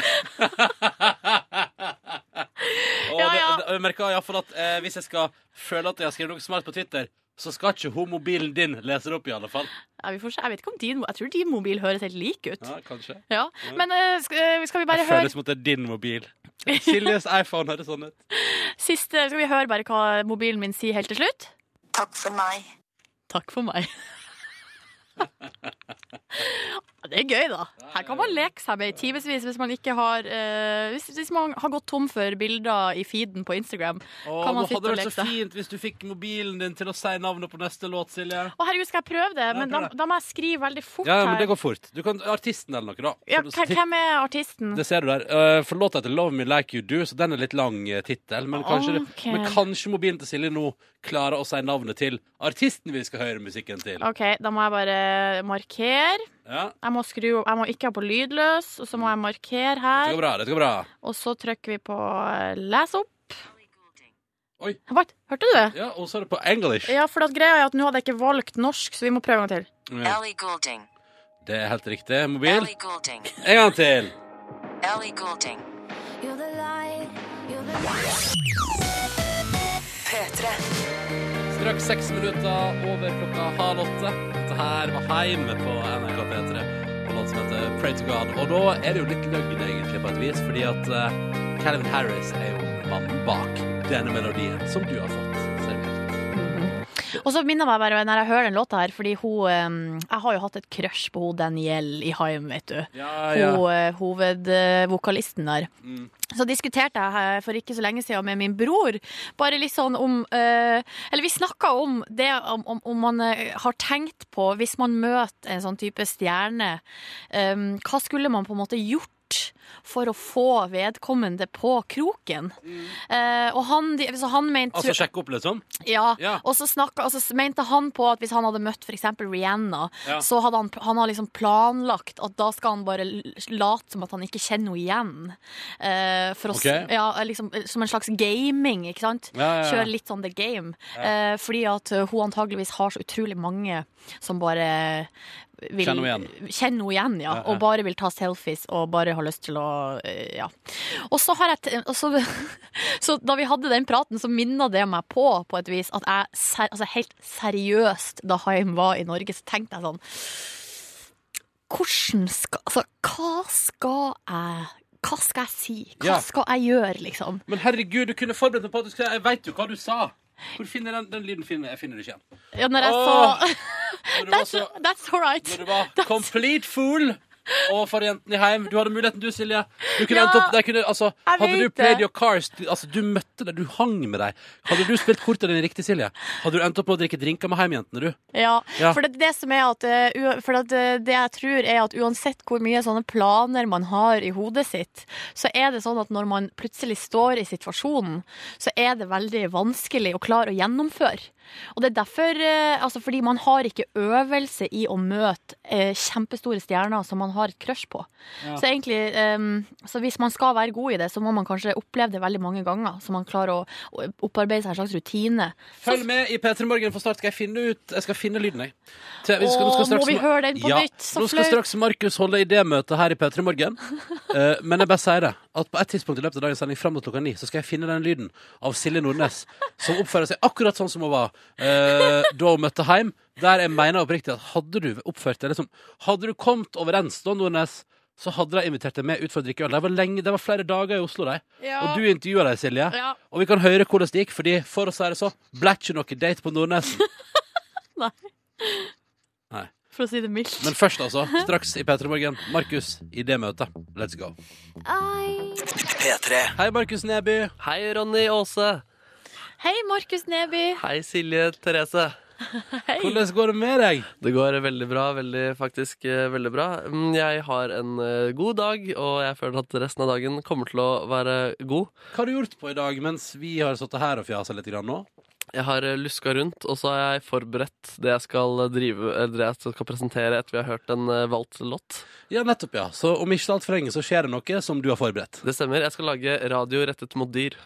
[LAUGHS] Og Ja, ja. det- jeg merker i hvert fall at eh, hvis jeg skal føle at jeg har skrevet noe smart på Twitter, så skal ikke hun mobilen din lese det opp, i alle fall. Ja, vi får se. Jeg vet ikke om din, jeg tror din mobil høres helt lik ut. Ja, kanskje. Ja. Men eh, skal, eh, skal vi bare Jeg høre Føles som at det er din mobil. [LAUGHS] Siljes iPhone høres sånn ut. siste Skal vi høre bare hva mobilen min sier helt til slutt? Takk for meg. Takk for meg. [LAUGHS] Ja, Det er gøy, da. Her kan man leke seg med i timevis hvis man ikke har eh, hvis, hvis man har gått tom for bilder i feeden på Instagram. Åh, Kan man sitte leke det Hadde vært så fint hvis du fikk mobilen din til å si navnet på neste låt, Silje. Å herregud, skal jeg prøve det? Men da, prøv det. da må jeg skrive veldig fort Ja, men det går fort. Du kan Artisten eller noe, da. Ja, hvem er artisten? Det ser du der. Uh, for låta heter 'Love Me Like You Do', så den er litt lang uh, tittel. Men, okay. men kanskje mobilen til Silje nå klarer å si navnet til artisten vi skal høre musikken til. OK, da må jeg bare markere. Ja, Jeg må, skru, jeg må ikke ha på lydløs, og så må jeg markere Det her. går bra. det går bra Og så trykker vi på eh, les opp. Oi. Hva? Hørte du det? Ja, Og så er det på engelsk. Ja, for at greia er at nå hadde jeg ikke valgt norsk, så vi må prøve en gang til. Ja, Ellie Goulding. det er helt riktig. Mobil. Ellie Goulding. En gang til. Ellie Goulding. P3. Straks seks minutter over klokka halv åtte. Dette her var Heim på NRK P3 og låt som heter Pray to God. Og da er det jo litt løgn, egentlig, på et vis, fordi at uh, Calvin Harris er jo mannen bak denne melodien som du har fått. Og så minner meg bare når jeg hører den låta her, fordi hun Jeg har jo hatt et crush på hun Danielle i Haim, vet du. Ja, ja. Hun eh, hovedvokalisten der. Mm. Så diskuterte jeg for ikke så lenge siden med min bror, bare litt sånn om eh, Eller vi snakka om det om, om, om man eh, har tenkt på, hvis man møter en sånn type stjerne, hva skulle man på en måte gjort? For å få vedkommende på kroken. Eh, og han, de- så han mente Altså sjekke opp, liksom? ja, Ja. og så, snakka, og så mente han på at hvis han hadde møtt eksempel Rihanna, Ja. så hadde han, han hadde liksom planlagt at da skal han bare late som at han ikke kjenner henne igjen. Eh, for å, okay. Ja, liksom, eh, som en slags gaming, ikke sant? Ja. Kjøre litt sånn the game. Eh, fordi at eh, hun antageligvis har så utrolig mange som bare vil Kjenner henne Kjenner henne igjen, ja. Og bare vil ta selfies og bare har lyst til å eh, Ja. Og så har jeg så, [LAUGHS] så da vi hadde den praten, så minna det meg på, på et vis, at jeg ser, altså helt seriøst, da Haim var i Norge, så tenkte jeg sånn Hvordan skal Altså, hva skal jeg Hva skal jeg si? Hva Ja. skal jeg gjøre, liksom? Men herregud, du kunne forberedt deg på at du skulle Jeg veit jo hva du sa. Hvor finner den, den lyden? Finner, jeg finner det ikke igjen. Ja, når jeg oh! sa Når du [LAUGHS] var that's, så that's all right. Når du var complete fool overfor jentene i heim. Du hadde muligheten, du, Silje. Du kunne Ja, endt opp der kunne, altså, Hadde du played your cars du- Altså, du møtte dem, du hang med dem. Hadde du spilt kortene dine riktig, Silje, hadde du endt opp med å drikke drinker med heimjentene, du. Ja, Ja. for det, det som er at, eh, for at eh, det jeg tror er at uansett hvor mye sånne planer man har i hodet sitt, så er det sånn at når man plutselig står i situasjonen, så er det veldig vanskelig å klare å gjennomføre. Og det er derfor, eh, altså fordi man har ikke øvelse i å møte eh, kjempestore stjerner som man har et crush på. Ja. Så egentlig, eh, så hvis man skal være god i det, så må man kanskje oppleve det veldig mange ganger, så man klarer å, å opparbeide seg en slags rutine. Følg med i P3 Morgen for snart skal jeg finne ut Jeg skal finne lyden, jeg. Til- vi skal- nå skal Åh, må vi høre den på ja, nytt? Så Nå skal straks Markus holde idémøte her i P3 Morgen. uh, [LAUGHS] men jeg bare sier det. At på et tidspunkt i løpet av dagens sending fram mot klokka ni, så skal jeg finne den lyden av Silje Nordnes, som oppfører seg akkurat sånn som hun var eh, da hun møtte hjem. Der jeg mener oppriktig at hadde du oppført deg liksom Hadde du kommet overens da, Nordnes, så hadde de invitert deg med ut for å drikke øl. Det var, lenge, det var flere dager i Oslo, de. Ja. Og du intervjua dem, Silje. Ja. Og vi kan høre hvordan det gikk, fordi for å si det så, ble ikke noe date på Nordnesen. [LAUGHS] Nei. For å si det mildt. Men først, altså. Straks i P3 Morgen. Markus i det møtet. Let's go. P3. Hei, Markus Neby. Hei, Ronny Aase. Hei, Markus Neby. Hei, Silje Therese. [LAUGHS] Hei. Hvordan går det med deg? Det går veldig bra. Veldig, faktisk eh, veldig bra. Mm, Jeg har en eh, god dag, og jeg føler at resten av dagen kommer til å være god. Hva har du gjort på i dag mens vi har sittet her og fjasa litt grann nå? Jeg har eh, luska rundt, og så har jeg forberedt det jeg skal drive Eller det jeg skal presentere etter vi har hørt en eh, valgt låt. Ja, nettopp, ja. Så om ikke alt altfor lenge så skjer det noe som du har forberedt. Det stemmer. Jeg skal lage radio rettet mot dyr.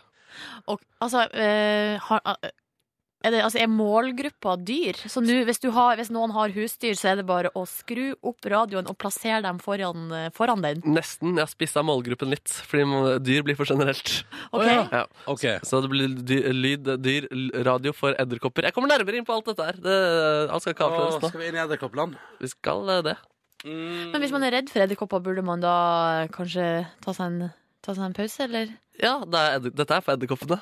Og, altså, øh, har, er, det, altså, er målgruppa dyr? Så nu, hvis, du har, hvis noen har husdyr, så er det bare å skru opp radioen og plassere dem foran, eh, foran den? Nesten. Jeg har spissa målgruppen litt, fordi dyr blir for generelt. Ok. Å, ja. Ja. Ok. Så det blir dyr, lyd, dyr, radio for edderkopper. Jeg kommer nærmere inn på alt dette her. Det, alt skal ikke avsløres nå. skal vi inn i Edderkoppland? Vi skal eh, det. Mm. Men hvis man er redd for edderkopper, burde man da kanskje ta seg en, ta seg en pause, eller? Ja, det er dette er for edderkoppene.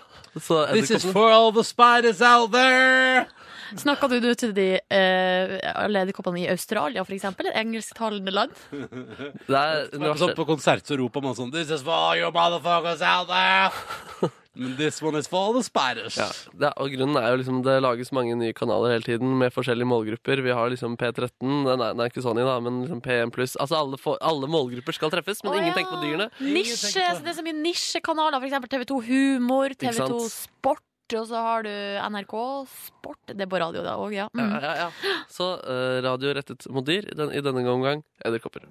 This is for all the spiders out there! Snakka du til de eh, alle i Australia, for eksempel? Et engelsktalende land? det er Sånn på konsert så roper man sånn This is for your you motherfuckers out there! [LAUGHS] Men this one is for the spiders. Ja, det, og grunnen er jo liksom Det lages mange nye kanaler hele tiden med forskjellige målgrupper. Vi har liksom P13, den er, den er ikke Sony, da, men liksom P1 pluss. Altså alle, alle målgrupper skal treffes, men Å, ingen ja. tenker på dyrene. Nisje, tenker på- så det er så mye nisjekanaler, eksempel TV2 Humor, TV2? Sport, og så har du NRK Sport. Det er på radio, da òg, ja. Ja, Mm. ja, ja. Så uh, radio rettet mot dyr, i, den, i denne omgang edderkopper.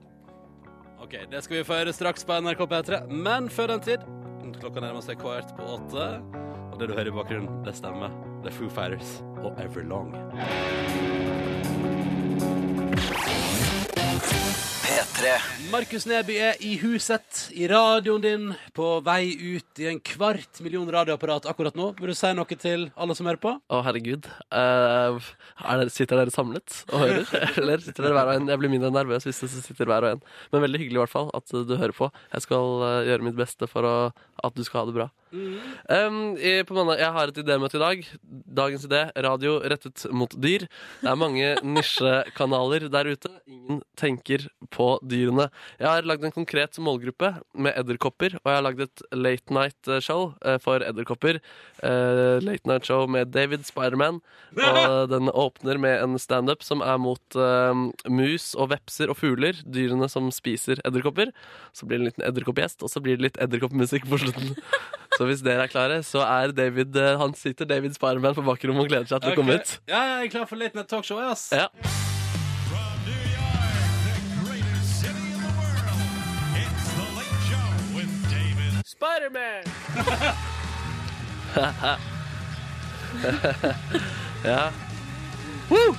Ok, Det skal vi få høre straks på NRK P3. Men før den tid Klokka nærmer seg kvart på åtte. Og det du hører i bakgrunnen, det stemmer. Det er Foo Fighters og Everlong. P3. Markus Neby er i huset, i radioen din, på vei ut i en kvart million radioapparat akkurat nå. Vil du si noe til alle som hører på? Å, herregud. Uh, er dere, sitter dere samlet og hører? [LAUGHS] Eller sitter dere hver og en? Jeg blir mindre nervøs hvis det sitter hver og en. Men veldig hyggelig i hvert fall at du hører på. Jeg skal eh, gjøre mitt beste for å, at du skal ha det bra. Um, i, på mandag, jeg har et idémøte i dag. Dagens idé radio rettet mot dyr. Det er mange [LAUGHS] nisjekanaler der ute. Ingen tenker på dyrene. Jeg har lagd en konkret målgruppe med edderkopper, og jeg har lagd et late night show eh, for edderkopper. Uh, late night show med David Spiderman. Og [LAUGHS] den åpner med en standup som er mot uh, mus og vepser og fugler. Dyrene som spiser edderkopper. Så blir det en liten edderkoppgjest, og så blir det litt edderkoppmusikk på slutten. [LAUGHS] Så hvis dere er klare, så er David eh, Han sitter David Spiderman på bakrommet og gleder seg til å komme ut. Ja, ja, jeg er klar for Late Night Talkshow, ass. Ja. Spiderman! [LAUGHS] ja. Woo!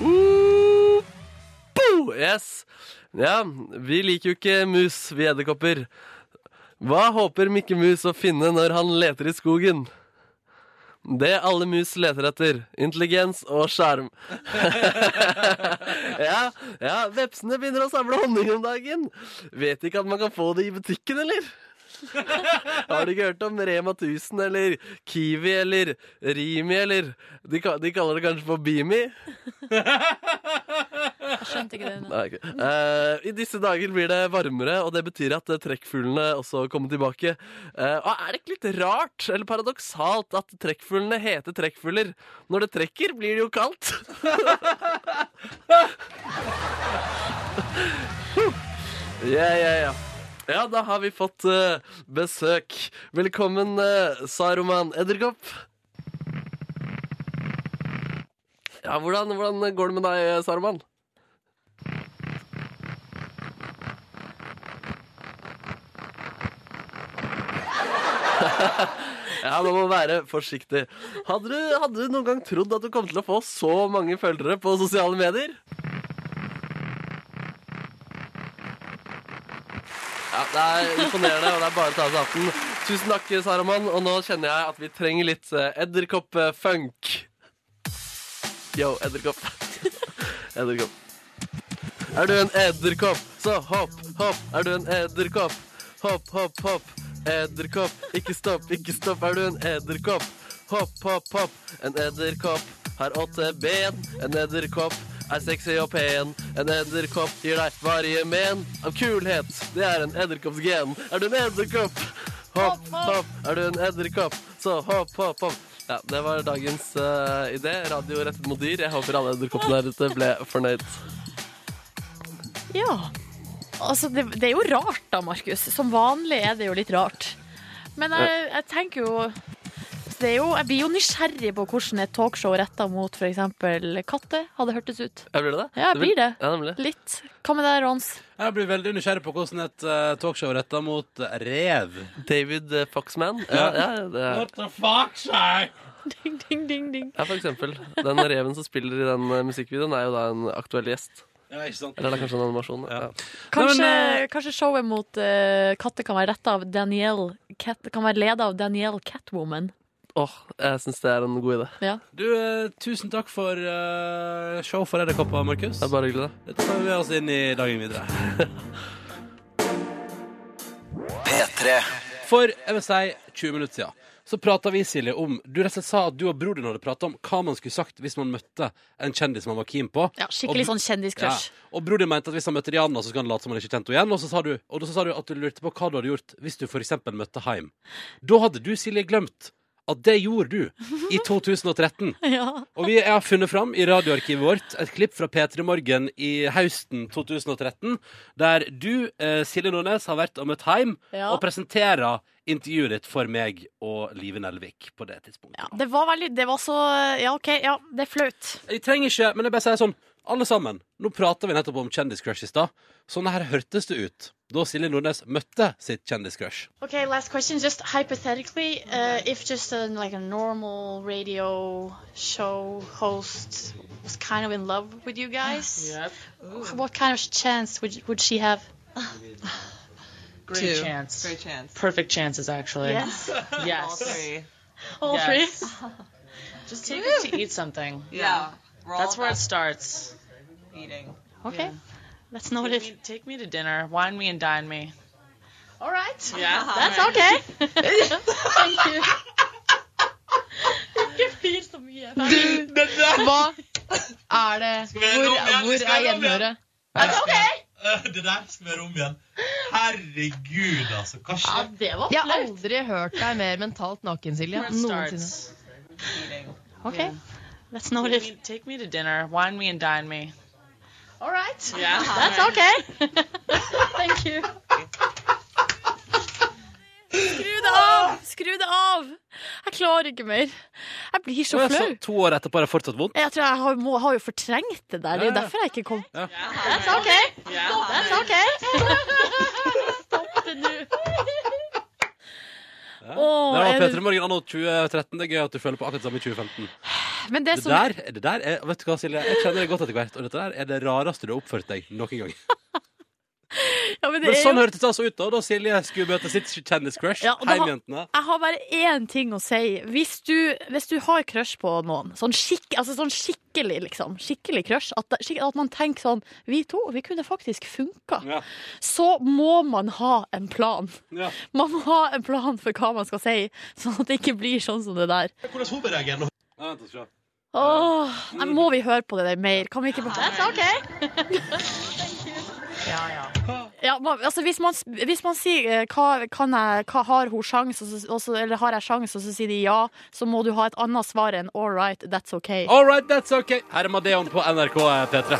Woo! Yes. Ja, vi liker jo ikke mus, vi edderkopper. Hva håper Mikke Mus å finne når han leter i skogen? Det alle mus leter etter. Intelligens og sjarm. [LAUGHS] ja, ja, vepsene begynner å samle honning om dagen. Vet ikke at man kan få det i butikken, eller? Har du ikke hørt om Rema 1000 eller Kiwi eller Rimi eller De, de kaller det kanskje for Bimi? Jeg skjønte ikke det. Nei, okay. uh, I disse dager blir det varmere, og det betyr at eh, trekkfuglene også kommer tilbake. Uh, og er det ikke litt rart, eller paradoksalt, at trekkfuglene heter trekkfugler? Når det trekker, blir det jo kaldt. [LAUGHS] Ja, ja, ja. Ja, da har vi fått eh, besøk. Velkommen, uh, Saruman Edderkopp. Ja, hvordan, hvordan går det med deg, Saruman? [LAUGHS] Ja, man må være forsiktig. Hadde du, hadde du noen gang trodd at du kom til å få så mange følgere på sosiale medier? Ja, det er imponerende, og det er bare å ta seg hatten. Tusen takk, Saraman. Og nå kjenner jeg at vi trenger litt eh, edderkopp-funk. Yo, edderkopp. [LAUGHS] edderkopp. Er du en edderkopp, så hopp, hopp. Er du en edderkopp, hopp, hopp, hopp. Edderkopp, ikke stopp, ikke stopp. Er du en edderkopp, hopp, hopp, hopp. En edderkopp har åtte ben. En edderkopp er sexy og pen. En edderkopp gir deg varige men av kulhet. Det er en edderkoppsgen. Er du en edderkopp? Hopp, hopp. Er du en edderkopp, så hopp, hopp, hopp. Ja, Det var dagens uh, idé. Radio rettet mot dyr. Jeg håper alle edderkoppene der ute ble fornøyd. Ja. Altså, det, det er jo rart da, Markus. Som vanlig er det jo litt rart. Men jeg, jeg tenker jo det er jo, Jeg blir jo nysgjerrig på hvordan et talkshow retta mot f.eks. katter hadde hørtes ut. Ja, blir det det? Ja, Det blir det. Ja, nemlig. Litt. Hva med deg, Rons? Jeg blir veldig nysgjerrig på hvordan et uh, talkshow retta mot rev. David uh, Foxman. Ja, ja, det er, What the fuck, sir? Ding, ding, ding, ding. ja, for eksempel. Den reven som spiller i den uh, musikkvideoen, er jo da en aktuell gjest. Ja, ikke sant? Eller det er kanskje en animasjon. Ja. Kanskje, Nei, men, kanskje showet mot uh, katter kan være retta av Danielle Cat, Kan være leda av Danielle Catwoman. Åh, jeg syns det er en god idé. Ja. Du, eh, tusen takk for eh, show for edderkopper, Markus. Det er bare hyggelig, det. Dette tar vi med oss inn i dagen videre. P3. For jeg vil si 20 minutter siden så prata vi, Silje, om Du rett og slett sa at du og broren din hadde prata om hva man skulle sagt hvis man møtte en kjendis man var keen på. Ja, skikkelig Og- sånn kjendiscrush. Ja. Og broren din mente at hvis han møtte Rihanna, så skulle han late som han ikke kjente henne igjen. Og så sa du, og så sa du at du lurte på hva du hadde gjort hvis du f.eks. møtte Haim. Da hadde du, Silje, glemt at det gjorde du i [LAUGHS] 2013. Ja. Og vi har funnet fram i radioarkivet vårt et klipp fra P3 Morgen i høsten 2013, der du, eh, Silje Nordnes, har vært og møtt hjem Ja. og presenterer intervjuet ditt for meg og Live Nelvik på det tidspunktet. Ja, det var veldig Det var så Ja, OK, ja, det er flaut. Jeg trenger ikke, men jeg bare sier sånn alle sammen, nå prater vi nettopp om kjendiscrush i stad. Sånn her hørtes det ut da Silje Nordnes møtte sitt kjendiscrush. Okay, last question. Just hypothetically, uh, if just a, like a normal radio show host was kind of in love with you guys, what kind of chance would would she have? Great Two. chance. Great chance. Perfect chances, actually. Yes. [LAUGHS] Yes. All three. All Yes. [LAUGHS] Just take her to eat something. Yeah. We're That's where it starts. eating. Okay, Yeah. let's know Take it. me, take me to dinner. Wine me and dine me. All right. [LAUGHS] Yeah. That's right. okay. [LAUGHS] Thank you. [LAUGHS] Ikke flir så mye. Hva er det Hvor, hvor er gjenhøret? That's okay. Det der skal vi gjøre om igjen. Herregud, altså. Hva Ja, skjer? det var Jeg har aldri hørt deg mer mentalt naken, Silje. Noensinne. starts. Let's know Take it. me, take me to dinner. Wine me and dine me. All right. Yeah. That's okay. [LAUGHS] Thank you. Skru det av! Skru det av! Jeg klarer ikke mer. Jeg blir så flau. to år etterpå er det fortsatt vondt. Jeg tror jeg har, må, har jo fortrengt det der. Det er jo derfor jeg ikke kom. Ja. That's OK. That's OK. Stopp det nå. Ja. Det var P3 Morgen anno 2013. Det er gøy at du føler på akkurat det samme i 2015. Men det Det som der, det der er, vet du hva, Silje? Jeg kjenner det godt etter hvert. Og dette der er det rareste du har oppført deg noen gang. [LAUGHS] ja, men det Men sånn jo, hørtes det altså ut da da Silje skulle møte sitt kjendiscrush. Ja, Heimjentene. Jeg har bare én ting å si. Hvis du, hvis du har crush på noen, sånn, skik, altså sånn skikkelig, liksom, skikkelig crush, at, at man tenker sånn Vi to, vi kunne faktisk funka. Ja. Så må man ha en plan. Ja. Man må ha en plan for hva man skal si, sånn at det ikke blir sånn som det der. Hvordan hun vent og se. Åh, nei, må vi høre på det der mer? Kan vi ikke That's okay. Ja, ja. Ja, man, altså hvis man, hvis man sier eh, hva, kan jeg, hva har hun sjans, og så- og så- eller har jeg sjans, og så sier de ja, så må du ha et annet svar enn all right, that's okay. All right, that's okay. Her er Madeon på NRK P3.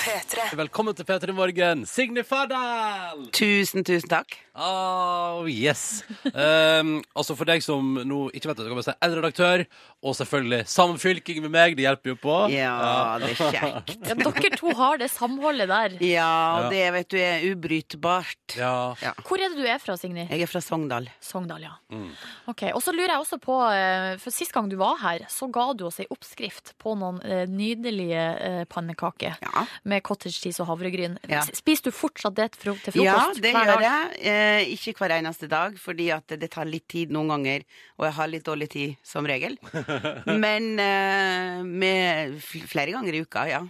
P3. Velkommen til P3 Morgen, Signe Fardal! Tusen, tusen takk. Oh, yes. Um, altså For deg som nå ikke vet det, så kan si L-redaktør, og selvfølgelig samfylking med meg. Det hjelper jo på. Ja, det er kjekt. Ja, dere to har det samholdet der. Ja, og det vet du er ubrytbart. Ja. Ja. Hvor er det du er fra, Signy? Jeg er fra Sogndal. Sogndal, ja. Mm. Ok, Og så lurer jeg også på, eh, for sist gang du var her, så ga du oss ei oppskrift på noen eh, nydelige pannekaker ja. med cottage cheese og havregryn. Ja. Spiser du fortsatt det til frokost? Ja, det gjør jeg. Eh, ikke hver eneste dag, fordi at det tar litt tid noen ganger. Og jeg har litt dårlig tid som regel. [LAUGHS] Men eh, med flere ganger i uka, ja.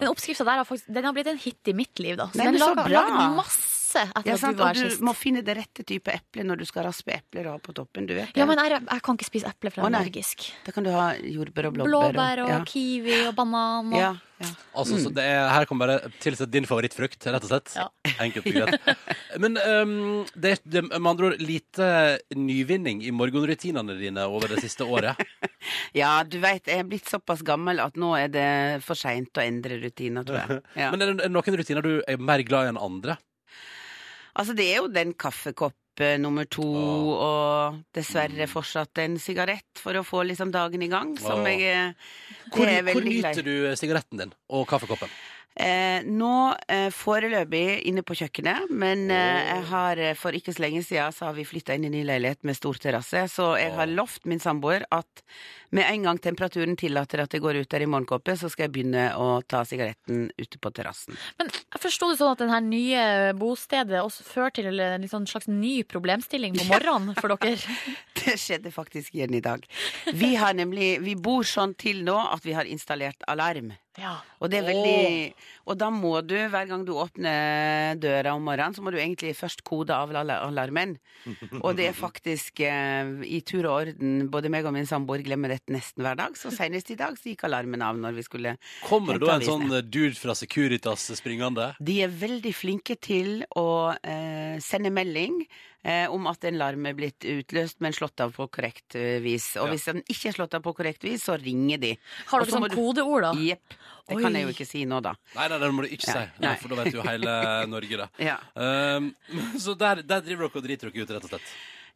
Den oppskrifta der har, faktisk, den har blitt en hit i mitt liv, da. Så den men så laga bra. lagd masse etter Ja, at sant? du var Og her du sist. må finne det rette type eple når du skal raspe epler og ha på toppen. Du vet det. Ja, men jeg, jeg kan ikke spise eple, for jeg er allergisk. Da kan du ha jordbær og blåbær. Blåbær og ja. kiwi og banan og Ja, Altså, så Mm. det er, Her kan bare tilsette din favorittfrukt, rett og slett. [LAUGHS] Enkelt og greit. Men um, det er det med andre ord lite nyvinning i morgenrutinene dine over det siste året. [LAUGHS] Ja, du veit, jeg er blitt såpass gammel at nå er det for seint å endre rutiner, tror jeg. [LAUGHS] Ja. Men er det er det noen rutiner du er mer glad i enn andre? Altså, det er jo den kaffekopp eh, nummer to, og dessverre fortsatt en sigarett for å få liksom dagen i gang, som Åh. jeg eh, Hvor, er veldig glad i. nyter du sigaretten din og kaffekoppen? Eh, nå eh, foreløpig inne på kjøkkenet, men eh, jeg har for ikke så lenge siden så har vi flytta inn i ny leilighet med stor terrasse, så jeg har lovt min samboer at med en gang temperaturen tillater at jeg går ut der i morgenkåpe, så skal jeg begynne å ta sigaretten ute på terrassen. Men jeg forsto det sånn at denne nye bostedet også fører til en sånn slags ny problemstilling på morgenen for dere? [LAUGHS] Det skjedde faktisk igjen i dag. Vi har nemlig Vi bor sånn til nå at vi har installert alarm. Ja. Og det er veldig Og da må du, hver gang du åpner døra om morgenen, så må du egentlig først kode av alarmen. Og det er faktisk eh, i tur og orden. Både meg og min samboer glemmer dette nesten hver dag. Så senest i dag så gikk alarmen av når vi skulle Kommer det da en sånn eh, dude fra Securitas springende? De er veldig flinke til å eh, sende melding eh, om at en larm er blitt utløst, men slått av på korrekt eh, vis. Og Ja. hvis den ikke er slått av på korrekt vis, så ringer de. Har dere sånn kodeord, da? Jepp. Det Oi. kan jeg jo ikke si nå, da. Nei, nei, det må du ikke si, Ja, for da vet jo hele [LAUGHS] Norge det. Ja. Um, [LAUGHS] så der, der driver dere og driter dere ut, rett og slett.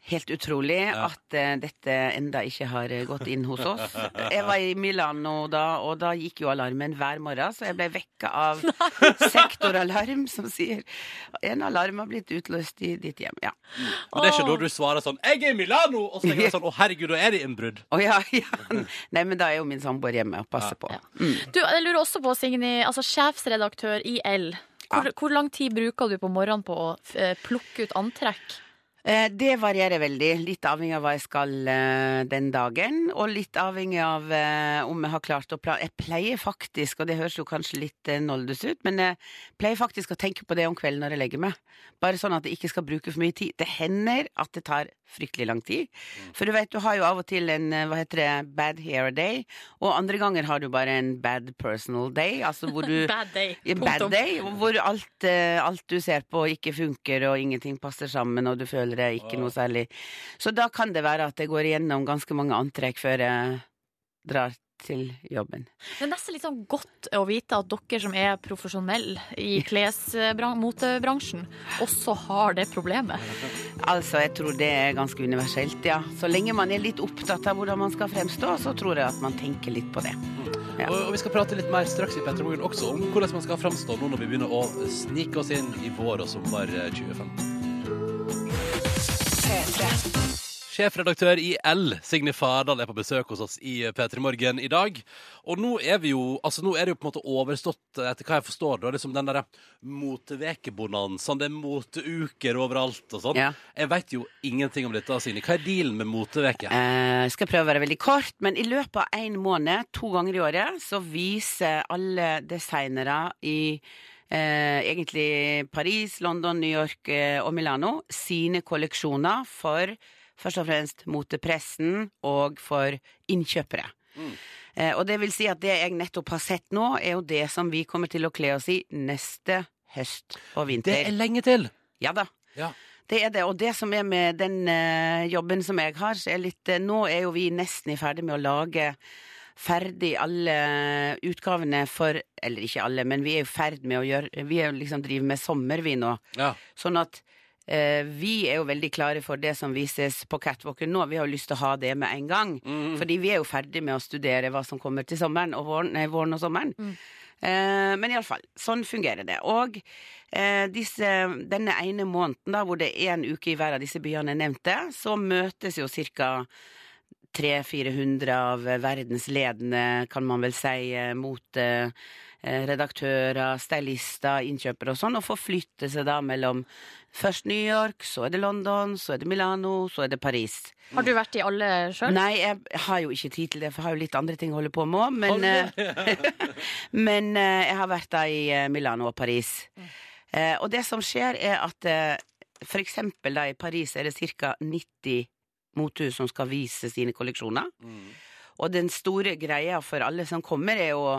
Helt utrolig Ja. at uh, dette enda ikke har eh, gått inn hos oss. [LAUGHS] Jeg var i Milano da, og da gikk jo alarmen hver morgen, så jeg ble vekka av [LAUGHS] sektoralarm som sier en alarm har blitt utløst i ditt hjem. Ja. Men det er ikke da du svarer sånn 'Jeg er i Milano!' Og så tenker du sånn 'Å, herregud, da er det innbrudd'. Å ja, [LAUGHS] ja. Nei, men da er jo min samboer hjemme og passer på. Mm. Du, jeg lurer også på, Signy, altså sjefsredaktør i L. Hvor, hvor lang tid bruker du på morgenen på å eh, plukke ut antrekk? Eh, Det varierer veldig, litt avhengig av hva jeg skal eh, den dagen, og litt avhengig av eh, om jeg har klart å pla... Jeg pleier faktisk, og det høres jo kanskje litt noldes ut, men jeg pleier faktisk å tenke på det om kvelden når jeg legger meg. Bare sånn at jeg ikke skal bruke for mye tid. Det hender at det tar fryktelig lang tid. For du vet, du har jo av og til en, hva heter det, bad hair day, og andre ganger har du bare en bad personal day, altså hvor du [LAUGHS] Bad day. Bad day, hvor alt, alt du ser på ikke funker, og ingenting passer sammen, og du føler deg ikke noe særlig. Så da kan det være at jeg går igjennom ganske mange antrekk før jeg drar til jobben. Det er nesten litt sånn godt å vite at dere som er profesjonelle i [LAUGHS] klesmotebransjen, også har det problemet. Altså, jeg tror det er ganske universelt, ja. Så lenge man er litt opptatt av hvordan man skal fremstå, så tror jeg at man tenker litt på det. Ja. Og, vi skal prate litt mer straks i Petremorgen også om hvordan man skal framstå nå når vi begynner å snike oss inn i vår og sommer eh, 2015. Sjefredaktør i L, Signe Fardal, er på besøk hos oss i P3 Morgen i dag. Og nå er vi jo Altså nå er det jo på en måte overstått, etter hva jeg forstår, da, liksom den derre motevekebonanzaen. Det er moteuker overalt og sånn. Ja. Jeg veit jo ingenting om dette, Signe. Hva er dealen med moteveke? Eh, Jeg skal prøve å være veldig kort, men i løpet av en måned, to ganger i året, så viser alle designere i egentlig Paris, London, New York eh, og Milano sine kolleksjoner for først og fremst motepressen og for innkjøpere. Eh, og det vil si at det jeg nettopp har sett nå, er jo det som vi kommer til å kle oss i neste høst og vinter. Det er lenge til! Ja da. Ja. Det er det. Og det som er med den eh, jobben som jeg har, så er litt eh, Nå er jo vi nesten ferdig med å lage ferdig alle utgavene for Eller ikke alle, men vi er i ferd med å gjøre Vi er jo liksom driver med sommer, vi nå. Ja. Sånn at eh, vi er jo veldig klare for det som vises på catwalken nå. Vi har jo lyst til å ha det med en gang. Fordi vi er jo ferdig med å studere hva som kommer til sommeren og våren, nei, våren og sommeren. Eh, men iallfall, sånn fungerer det. Og eh, disse, denne ene måneden da, hvor det er en uke i hver av disse byene jeg nevnte, så møtes jo ca. 300-400 av verdens ledende, kan man vel si, moteredaktører, eh, stylister, innkjøpere og sånn, og forflytte seg da mellom først New York, så er det London, så er det Milano, så er det Paris. Har du vært i alle sjøl? Nei, jeg har jo ikke tid til det, for jeg har jo litt andre ting å holde på med òg. Men, eh, [LAUGHS] men eh, jeg har vært da i eh, Milano og Paris. Eh, Og det som skjer, er at eh, for eksempel da i Paris er det ca. 90 motehus som skal vise sine kolleksjoner. Og den store greia for alle som kommer, er å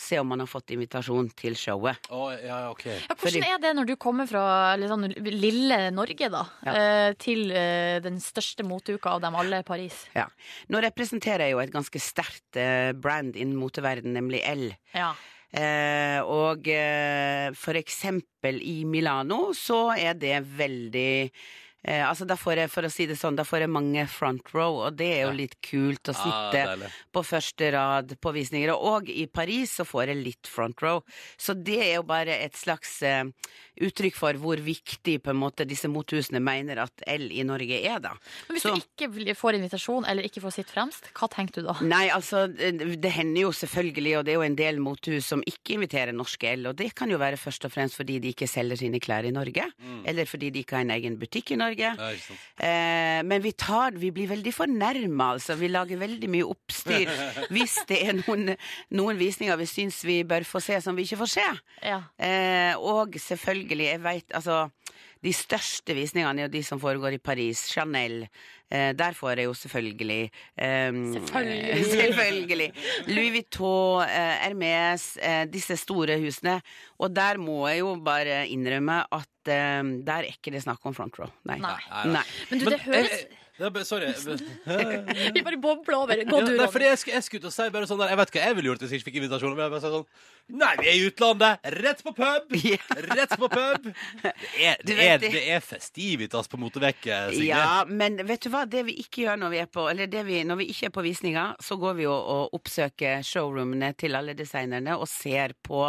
se om man har fått invitasjon til showet. Oh, ja, ok. Ja, hvordan er det når du kommer fra sånn lille Norge, da, ja. til eh, den største moteuka av dem alle, Paris? Ja. Nå representerer jeg jo et ganske sterkt eh, brand innen moteverden, nemlig L. Ja. Eh, og eh, for eksempel i Milano så er det veldig eh, altså da får jeg, for å si det sånn, da får jeg mange front row, og det er jo litt kult å Ah, sitte ah, på første rad på visninger. Og i Paris så får jeg litt front row. Så det er jo bare et slags eh, uttrykk for hvor viktig på en måte disse mothusene mener at L i Norge er, da. Men hvis Så- du ikke får invitasjon, eller ikke får sitte fremst, hva tenker du da? Nei, altså, det hender jo selvfølgelig, og det er jo en del mothus som ikke inviterer norske L, og det kan jo være først og fremst fordi de ikke selger sine klær i Norge, Mm. eller fordi de ikke har en egen butikk i Norge. Sant. Eh, men vi tar, vi blir veldig fornærma, altså. Vi lager veldig mye oppstyr [LAUGHS] hvis det er noen, noen visninger vi syns vi bør få se som vi ikke får se. Ja. Eh, og selvfølgelig, jeg veit altså de største visningene er jo de som foregår i Paris. Chanel. Eh, der får jeg jo selvfølgelig eh, Selvfølgelig. [LAUGHS] selvfølgelig. Louis Vuitton, eh, Hermes, eh, disse store husene. Og der må jeg jo bare innrømme at eh, der er ikke det snakk om front row. Nei. Nei. Nei. Men du, det høres Sorry. [LAUGHS] Vi bare bobler over. Gå Ja, du, Ronny. jeg, skulle- jeg skulle til å si bare sånn der Jeg vet hva jeg ville gjort hvis jeg ikke fikk invitasjon. Men jeg bare sånn Nei, vi er i utlandet! Rett på pub! [LAUGHS] Rett på pub! Det er, det er, det- er festivitas på motorvekk, Signe. Ja, men vet du hva? Det vi ikke gjør når vi er på Eller det vi, når vi ikke er på visninger, så går vi jo og oppsøker showroomene til alle designerne og ser på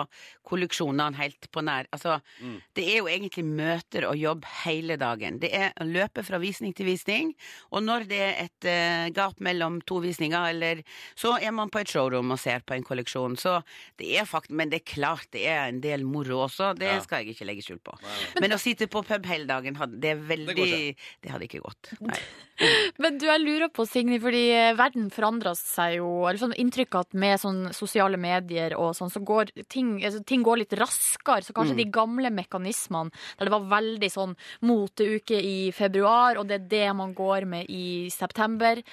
kolleksjonene helt på nær. Altså, Mm. det er jo egentlig møter og jobb hele dagen. Det er å løpe fra visning til visning, og når det er et uh, gap mellom to visninger, eller så er man på et showroom og ser på en kolleksjon. Så det er fakt men det er klart det er en del moro også, det Ja. skal jeg ikke legge skjul på. Men å sitte på pub hele dagen, det er veldig ikke. det hadde ikke gått. Nei. [LAUGHS] Men du, jeg lurer på, Signy, fordi eh, verden forandrer seg jo. Eller sånn inntrykk at med sånn sosiale medier og sånn, så går ting, altså, ting går litt raskere. Så kanskje Mm. de gamle mekanismene der det var veldig sånn moteuke i februar, og det er det man går med i september,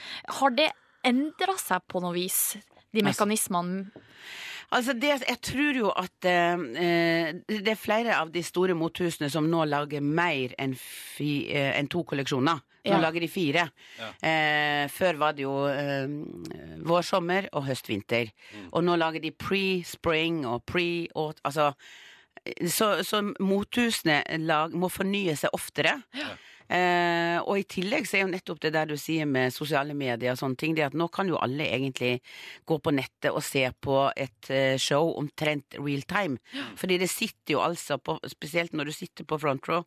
har det endra seg på noe vis? De Altså- mekanismene? Altså det, jeg tror jo at eh, eh, det er flere av de store mothusene som nå lager mer enn eh, en to kolleksjoner. Nå Ja. lager de fire. Eh, før var det jo eh, vår-sommer og høstvinter. Mm. Og nå lager de pre-spring og pre-autumn. Altså, så, så mothusene lag, må fornye seg oftere. Eh, og i tillegg så er jo nettopp det der du sier med sosiale medier og sånne ting, det at nå kan jo alle egentlig gå på nettet og se på et eh, show omtrent real time. Fordi det sitter jo altså på, spesielt når du sitter på front row,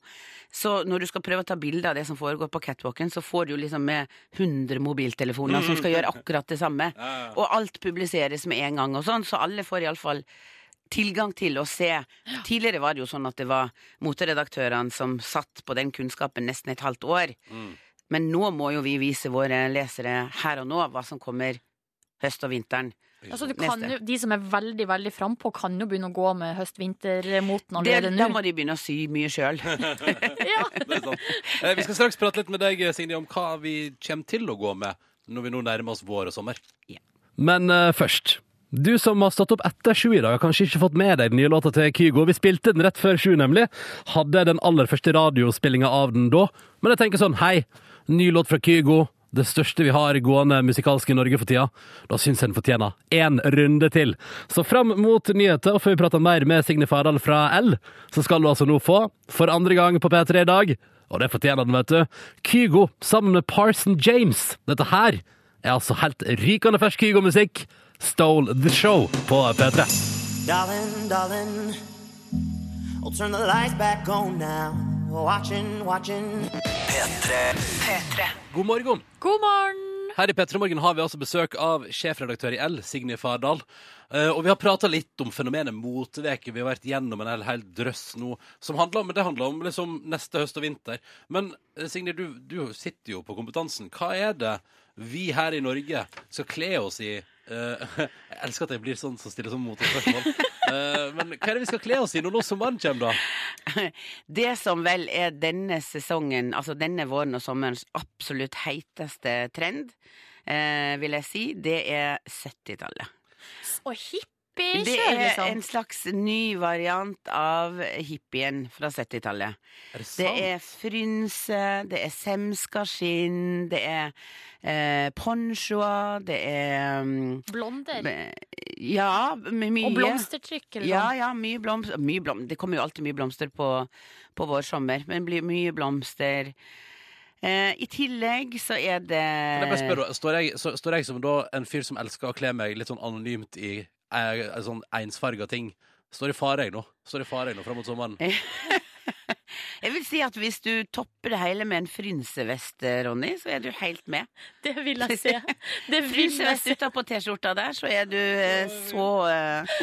så når du skal prøve å ta bilde av det som foregår på catwalken, så får du jo liksom med 100 mobiltelefoner som skal gjøre akkurat det samme. Og alt publiseres med en gang og sånn, så alle får iallfall tilgang til å se. Tidligere var det jo sånn at det var moteredaktørene som satt på den kunnskapen nesten et halvt år. Men nå må jo vi vise våre lesere her og nå hva som kommer høst og vinteren. Altså, du kan jo, de som er veldig veldig frampå, kan jo begynne å gå med høst-vinter-moten allerede da må de begynne å sy mye sjøl. [LAUGHS] [LAUGHS] Er. Eh, Vi skal straks prate litt med deg, Signe, om hva vi kommer til å gå med når vi nå nærmer oss vår og sommer. Men uh, først. Du som har stått opp etter sju i dag, har kanskje ikke fått med deg den nye låta til Kygo. Vi spilte den rett før sju, nemlig. Hadde den aller første radiospillinga av den da. Men jeg tenker sånn, hei, ny låt fra Kygo. det største vi har gående musikalsk i Norge for tida, da syns jeg den fortjener én runde til. Så fram mot nyheter, og før vi prater mer med Signe Fardal fra L, så skal du altså nå få, for andre gang på P3 i dag, og det fortjener den, vet du, Kygo sammen med Parson James. Dette her er altså helt rykende fersk Kygo-musikk. Stole the show på P3. Darling, darling, I'll turn the lights back on now. Watching, watching. P3. God morgen. God morgen. Her i P3 Morgen har vi altså besøk av sjefredaktør i L, Signe Fardal. Uh, og vi har prata litt om fenomenet moteveke. Vi har vært gjennom en hel, hel drøss nå. Som handler om, det handler om liksom neste høst og vinter. Men eh, Signe, du, du sitter jo på kompetansen. Hva er det vi her i Norge skal kle oss i? Eh, [LAUGHS] jeg elsker at jeg blir sånn som stiller sånn motespørsmål. Eh, men hva er det vi skal kle oss i når nå sommeren kommer, da? [LAUGHS] Det som vel er denne sesongen, altså denne våren og sommerens absolutt heiteste trend, eh, vil jeg si, det er 70-tallet. Og Det hippiekjør, er liksom. en slags ny variant av hippien fra 70-tallet. Er det Det er frynse, det er semskaskinn, det er eh, ponchoer, det er um, Blonder. Ja, med mye Og blomstertrykk, eller noe. Ja, ja, mye blomster. Mye blom det kommer jo alltid mye blomster på, på vår sommer, men det blir mye blomster. Eh, I tillegg så er det Kan jeg bare spørre, står jeg, så, står jeg som da en fyr som elsker å kle meg litt sånn anonymt i sånn ensfarga ting? Står i fare jeg nå? Står i fare jeg nå fram mot sommeren? [LAUGHS] [LAUGHS] Jeg vil si at hvis du topper det hele med en frynsevest, eh, Ronny, så er du helt med. [LAUGHS] Det vil jeg [LAUGHS] se. Det vil Frynsevest se. utapå T-skjorta der, så er du eh, så eh,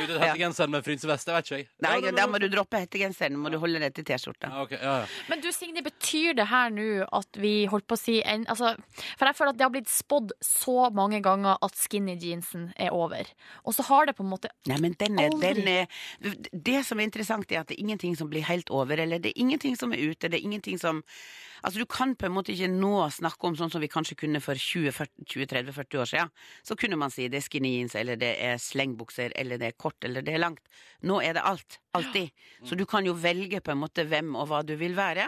Du, det Hettegenseren med frynsevest, det vet ikke jeg. Nei, Ja, det- der må du droppe hettegenseren, må du holde deg til T-skjorta. Ja, ok, ja, ja. Men du Signe, betyr det her nå at vi holdt på å si en, altså, For jeg føler at det har blitt spådd så mange ganger at skinny jeansen er over. Og så har det på en måte Nei, men den er, Aldri. den er Det som er interessant, er at det er ingenting som blir helt over, eller det er ingenting som er ute, det er ingenting som Altså, du kan på en måte ikke nå snakke om sånn som vi kanskje kunne for 20-30-40 år siden. Så kunne man si det er skinny jeans, eller det er slengbukser, eller det er kort, eller det er langt. Nå er det alt. Alltid. Så du kan jo velge på en måte hvem og hva du vil være.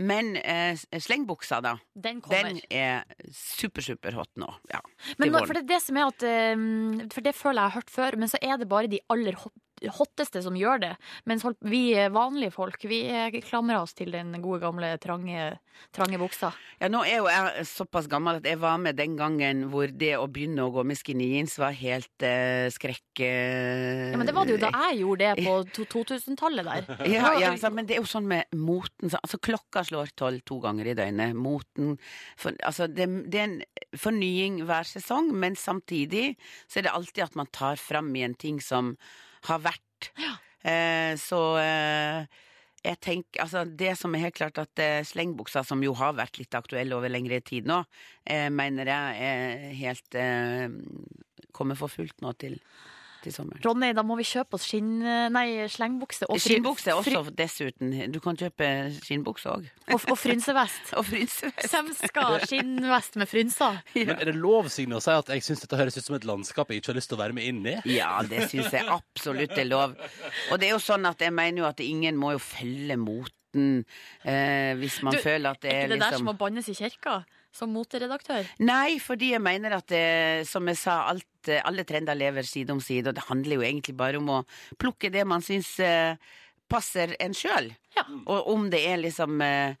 Men eh, slengbuksa, da, Den kommer. den er super-super-hot nå. Ja, Men nå, for det er det som er at eh, For det føler jeg har hørt før, men så er det bare de aller hotteste som gjør det. Mens vi vanlige folk, vi eh, klamrer oss til den gode gamle trange, trange buksa. Ja, nå er jo jeg såpass gammel at jeg var med den gangen hvor det å begynne å gå med skinny jeans var helt eh, skrekk... eh, Ja, men det var det jo da jeg gjorde det på 2000-tallet der. Ja, [LAUGHS] ja men det er jo sånn med moten Altså, klokka slår tolv to ganger i døgnet. Moten for, Altså, det, det er en fornying hver sesong, men samtidig så er det alltid at man tar fram igjen ting som har vært. Eh, så eh, jeg tenker, altså Det som er helt klart at eh, slengbuksa, som jo har vært litt aktuell over lengre tid nå, eh, mener jeg er helt eh, Kommer for fullt nå til, til sommeren. Ronny, da må vi kjøpe oss skinn... Nei, slengbukse. og Skinnbukse også, dessuten. Du kan kjøpe skinnbukse òg. Og, og frynsevest. [LAUGHS] Og frynsevest. Semska skinnvest med frynser. Men er det lov, Signe, å si at jeg syns dette høres ut som et landskap jeg ikke har lyst til å være med inn i? Ja, det syns jeg absolutt er lov. Og det er jo sånn at jeg mener jo at ingen må jo følge moten eh, hvis man Du, føler at det Er er ikke det der liksom som må bannes i kirka? Som moteredaktør? Nei, fordi jeg mener at det, som jeg sa, alt, eh, alle trender lever side om side, og det handler jo egentlig bare om å plukke det man syns eh, passer en sjøl. Og om det er liksom eh,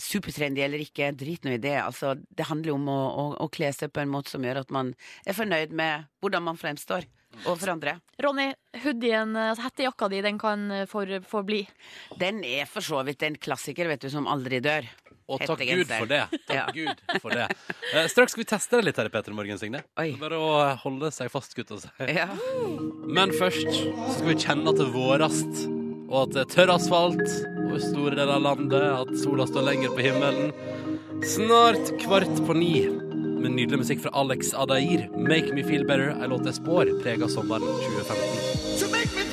supertrendy eller ikke, drit nå i det. Altså, det handler jo om å, å, å kle seg på en måte som gjør at man er fornøyd med hvordan man fremstår overfor andre. Ronny, hoodien, altså hettejakka di, den kan få for- Den er for så vidt en klassiker, vet du, som aldri dør. Og takk Gud for det. Takk Ja. Gud for det. Eh, straks skal vi teste det litt her i P3 Morgen, Signe. Bare å holde seg fast, gutt og si. Ja. Men først så skal vi kjenne at det er vårast, og at det er tørr asfalt over store deler av landet, at sola står lenger på himmelen. Snart kvart på ni med nydelig musikk fra Alex Adair. 'Make Me Feel Better', ei låt jeg spår prega sommeren 2015.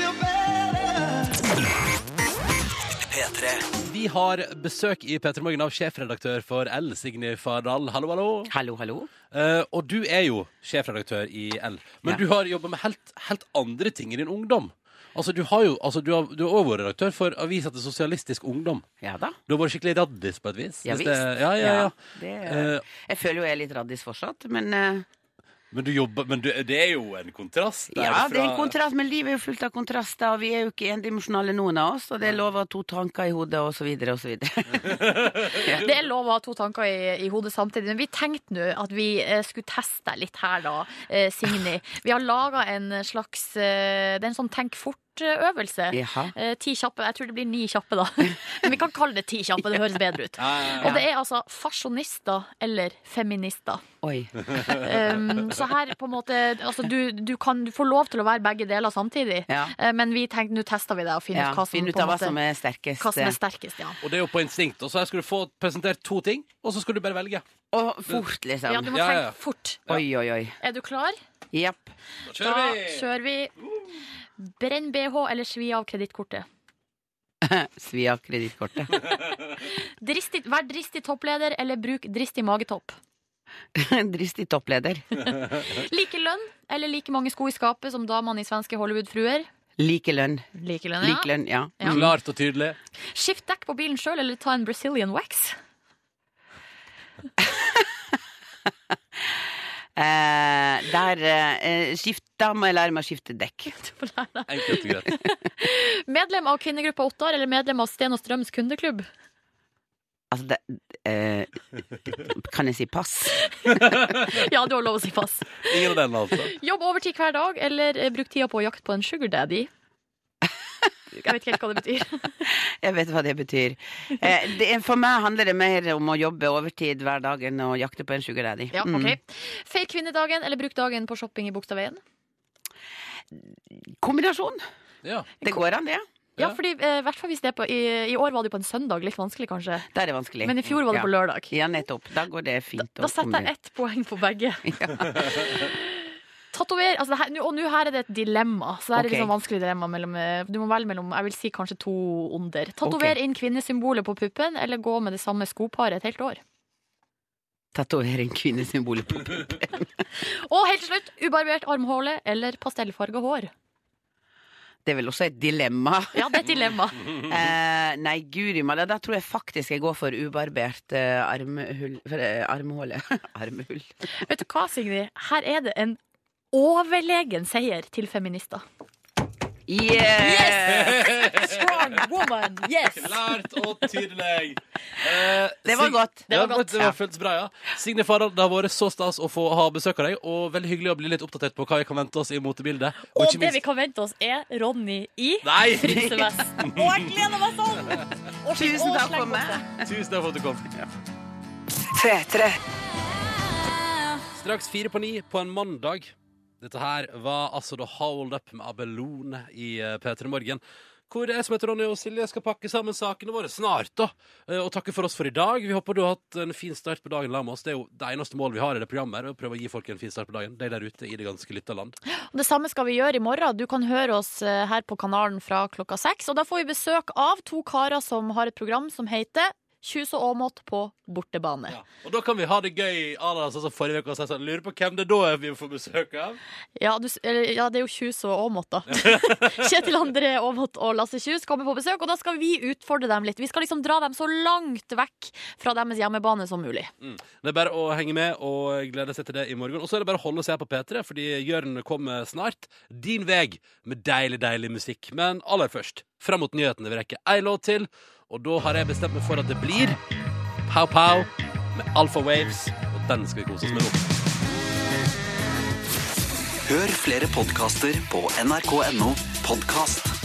P3. Vi har besøk i P3 Morgen av sjefredaktør for L, Signe Fardal. Hallo, hallo. Hallo, hallo. Eh, og du er jo sjefredaktør i L, men Ja. du har jobba med helt, helt andre ting i din ungdom. Altså, du har jo altså, du har, du har også vært redaktør for avisa til Sosialistisk Ungdom. Ja da. Du har vært skikkelig raddis på et vis. Ja visst. det- Ja, ja, ja. det, Eh, jeg føler jo jeg er litt raddis fortsatt, men eh, Men, du jobber, men du, det er jo en kontrast der Ja, det er en kontrast, men livet er jo fullt av kontraster, og vi er jo ikke endimensjonale noen av oss, og det er lov å ha to tanker i hodet, og så videre, og så videre. [LAUGHS] Det er lov å ha to tanker i, i hodet samtidig, men vi tenkte nå at vi eh, skulle teste deg litt her, da, eh, Signy. Vi har laga en slags eh, Det er en sånn tenk fort-øvelse. Jaha. Eh, ti kjappe. Jeg tror det blir ni kjappe, da. [LAUGHS] Men vi kan kalle det ti kjappe, det høres bedre ut. Og det er altså fasjonister eller feminister. Oi. Um, så her på en måte altså, du, du, kan, du får lov til å være begge deler samtidig, Ja. Eh, men vi tenkte nå tester vi det og finner Ja, ut hva som, ut av hva måte- som er sterkest. hva som er sterkest. Ja. Og det er jo på instinkt. Og så her skal du få presentert to ting, og så skal du bare velge. Og fort, liksom. Ja, du må tenke ja. fort. Oi, oi, oi. Er du klar? Jepp. Da Da kjører vi! kjører vi. Brenn BH eller svi av kredittkortet. [LAUGHS] Svi av kredittkortet. [LAUGHS] Dristig, vær dristig toppleder eller bruk dristig magetopp. [LAUGHS] Dristig toppleder. Like lønn eller like mange sko i skapet som damene i svenske Hollywood-fruer. Like lønn. Like lønn, ja. Like lønn, ja. Ja. Mm. Klart og tydelig. Skift dekk på bilen sjøl eller ta en Brazilian wax. Eh, der eh, skifta må jeg lære meg å skifte dekk. Enkelt og greit. [LAUGHS] Medlem av kvinnegruppa Ottar eller medlem av Sten og Strøms kundeklubb. Altså, det eh, Kan jeg si pass? [LAUGHS] Ja, du har lov å si pass. Ingen av den, altså. Jobb overtid hver dag eller eh, bruk tida på å jakte på en sugar daddy. Jeg vet ikke helt hva det betyr. [LAUGHS] Jeg vet hva det betyr. Eh, det, for meg handler det mer om å jobbe overtid hver dag enn å jakte på en sugar daddy. Ja, Mm. ok. Feir kvinnedagen eller bruk dagen på shopping i Bogstadveien. Kombinasjon. Ja. Det går an, det. Ja, fordi eh, i hvert fall hvis det er på i, I år var det jo på en søndag. Litt vanskelig, kanskje. Det er det vanskelig. Men i fjor var det på lørdag. Ja, nettopp. Da går det fint. Da setter jeg ett poeng på begge. [LAUGHS] [LAUGHS] Tatover, altså her, og nå her er det et dilemma. Så det er et sånn vanskelig dilemma mellom, eh, Du må velge mellom jeg vil si kanskje to onder. Tatover okay. inn kvinnesymbolet på puppen, eller gå med det samme skoparet et helt år. Tatovering kvinnesymbolet på puppen. [LAUGHS] Og helt til slutt, ubarbert armhåle eller pastellfarga hår. Det er vel også et dilemma. Ja, det er et dilemma. [LAUGHS] eh, nei, guri malla, da tror jeg faktisk jeg går for ubarbert eh, armhull for, eh, Armhåle. [LAUGHS] Armhull. Vet du hva, Sigrid? Her er det en overlegen seier til feminister. Yes! Strong woman, yes! Klart og tydelig. Eh, Det var Sig- godt. Det var godt. Det var føltes bra, ja. Signe Farald, det har vært så stas å få ha besøk av deg, og veldig hyggelig å bli litt oppdatert på hva vi kan vente oss i motebildet. Og ikke det vi kan vente oss, er Ronny i Nei! frynsevest. Og jeg gleder meg sånn! Og Tusen og takk for sleng meg. på. Tusen takk for at du kom. P3. Straks fire på ni på en mandag. Dette her var altså da Hold Up med Abelone i eh, P3 Morgen. Hvor jeg som heter Ronny og Silje skal pakke sammen sakene våre snart. da Eh, Og takke for oss for i dag. Vi håper du har hatt en fin start på dagen sammen med oss. Det er jo det eneste målet vi har i det programmet. her, Å prøve å gi folk en fin start på dagen. De der ute i det ganske lytta land. Det samme skal vi gjøre i morgen. Du kan høre oss eh, her på kanalen fra klokka seks. Og da får vi besøk av to karer som har et program som heter Kjus og Aamodt på bortebane. Ja. Og da kan vi ha det gøy à la sånn som forrige uke sånn Lurer på hvem det da er vi får besøk av? Ja, du, ja det er jo Kjus og Aamodt, da. [LAUGHS] Kjetil André Aamodt og Lasse Kjus kommer på besøk, og da skal vi utfordre dem litt. Vi skal liksom dra dem så langt vekk fra deres hjemmebane som mulig. Mm. Det er bare å henge med og glede seg til det i morgen. Og så er det bare å holde seg på P3, fordi Jørn kommer snart. Din vei med deilig, deilig musikk. Men aller først, fram mot nyhetene. Vi rekker ei låt til, og da har jeg bestemt meg for at det blir Pow Pow med Alpha Waves. Og den skal vi kose oss med nå. Hør flere podkaster på nrk.no podkast.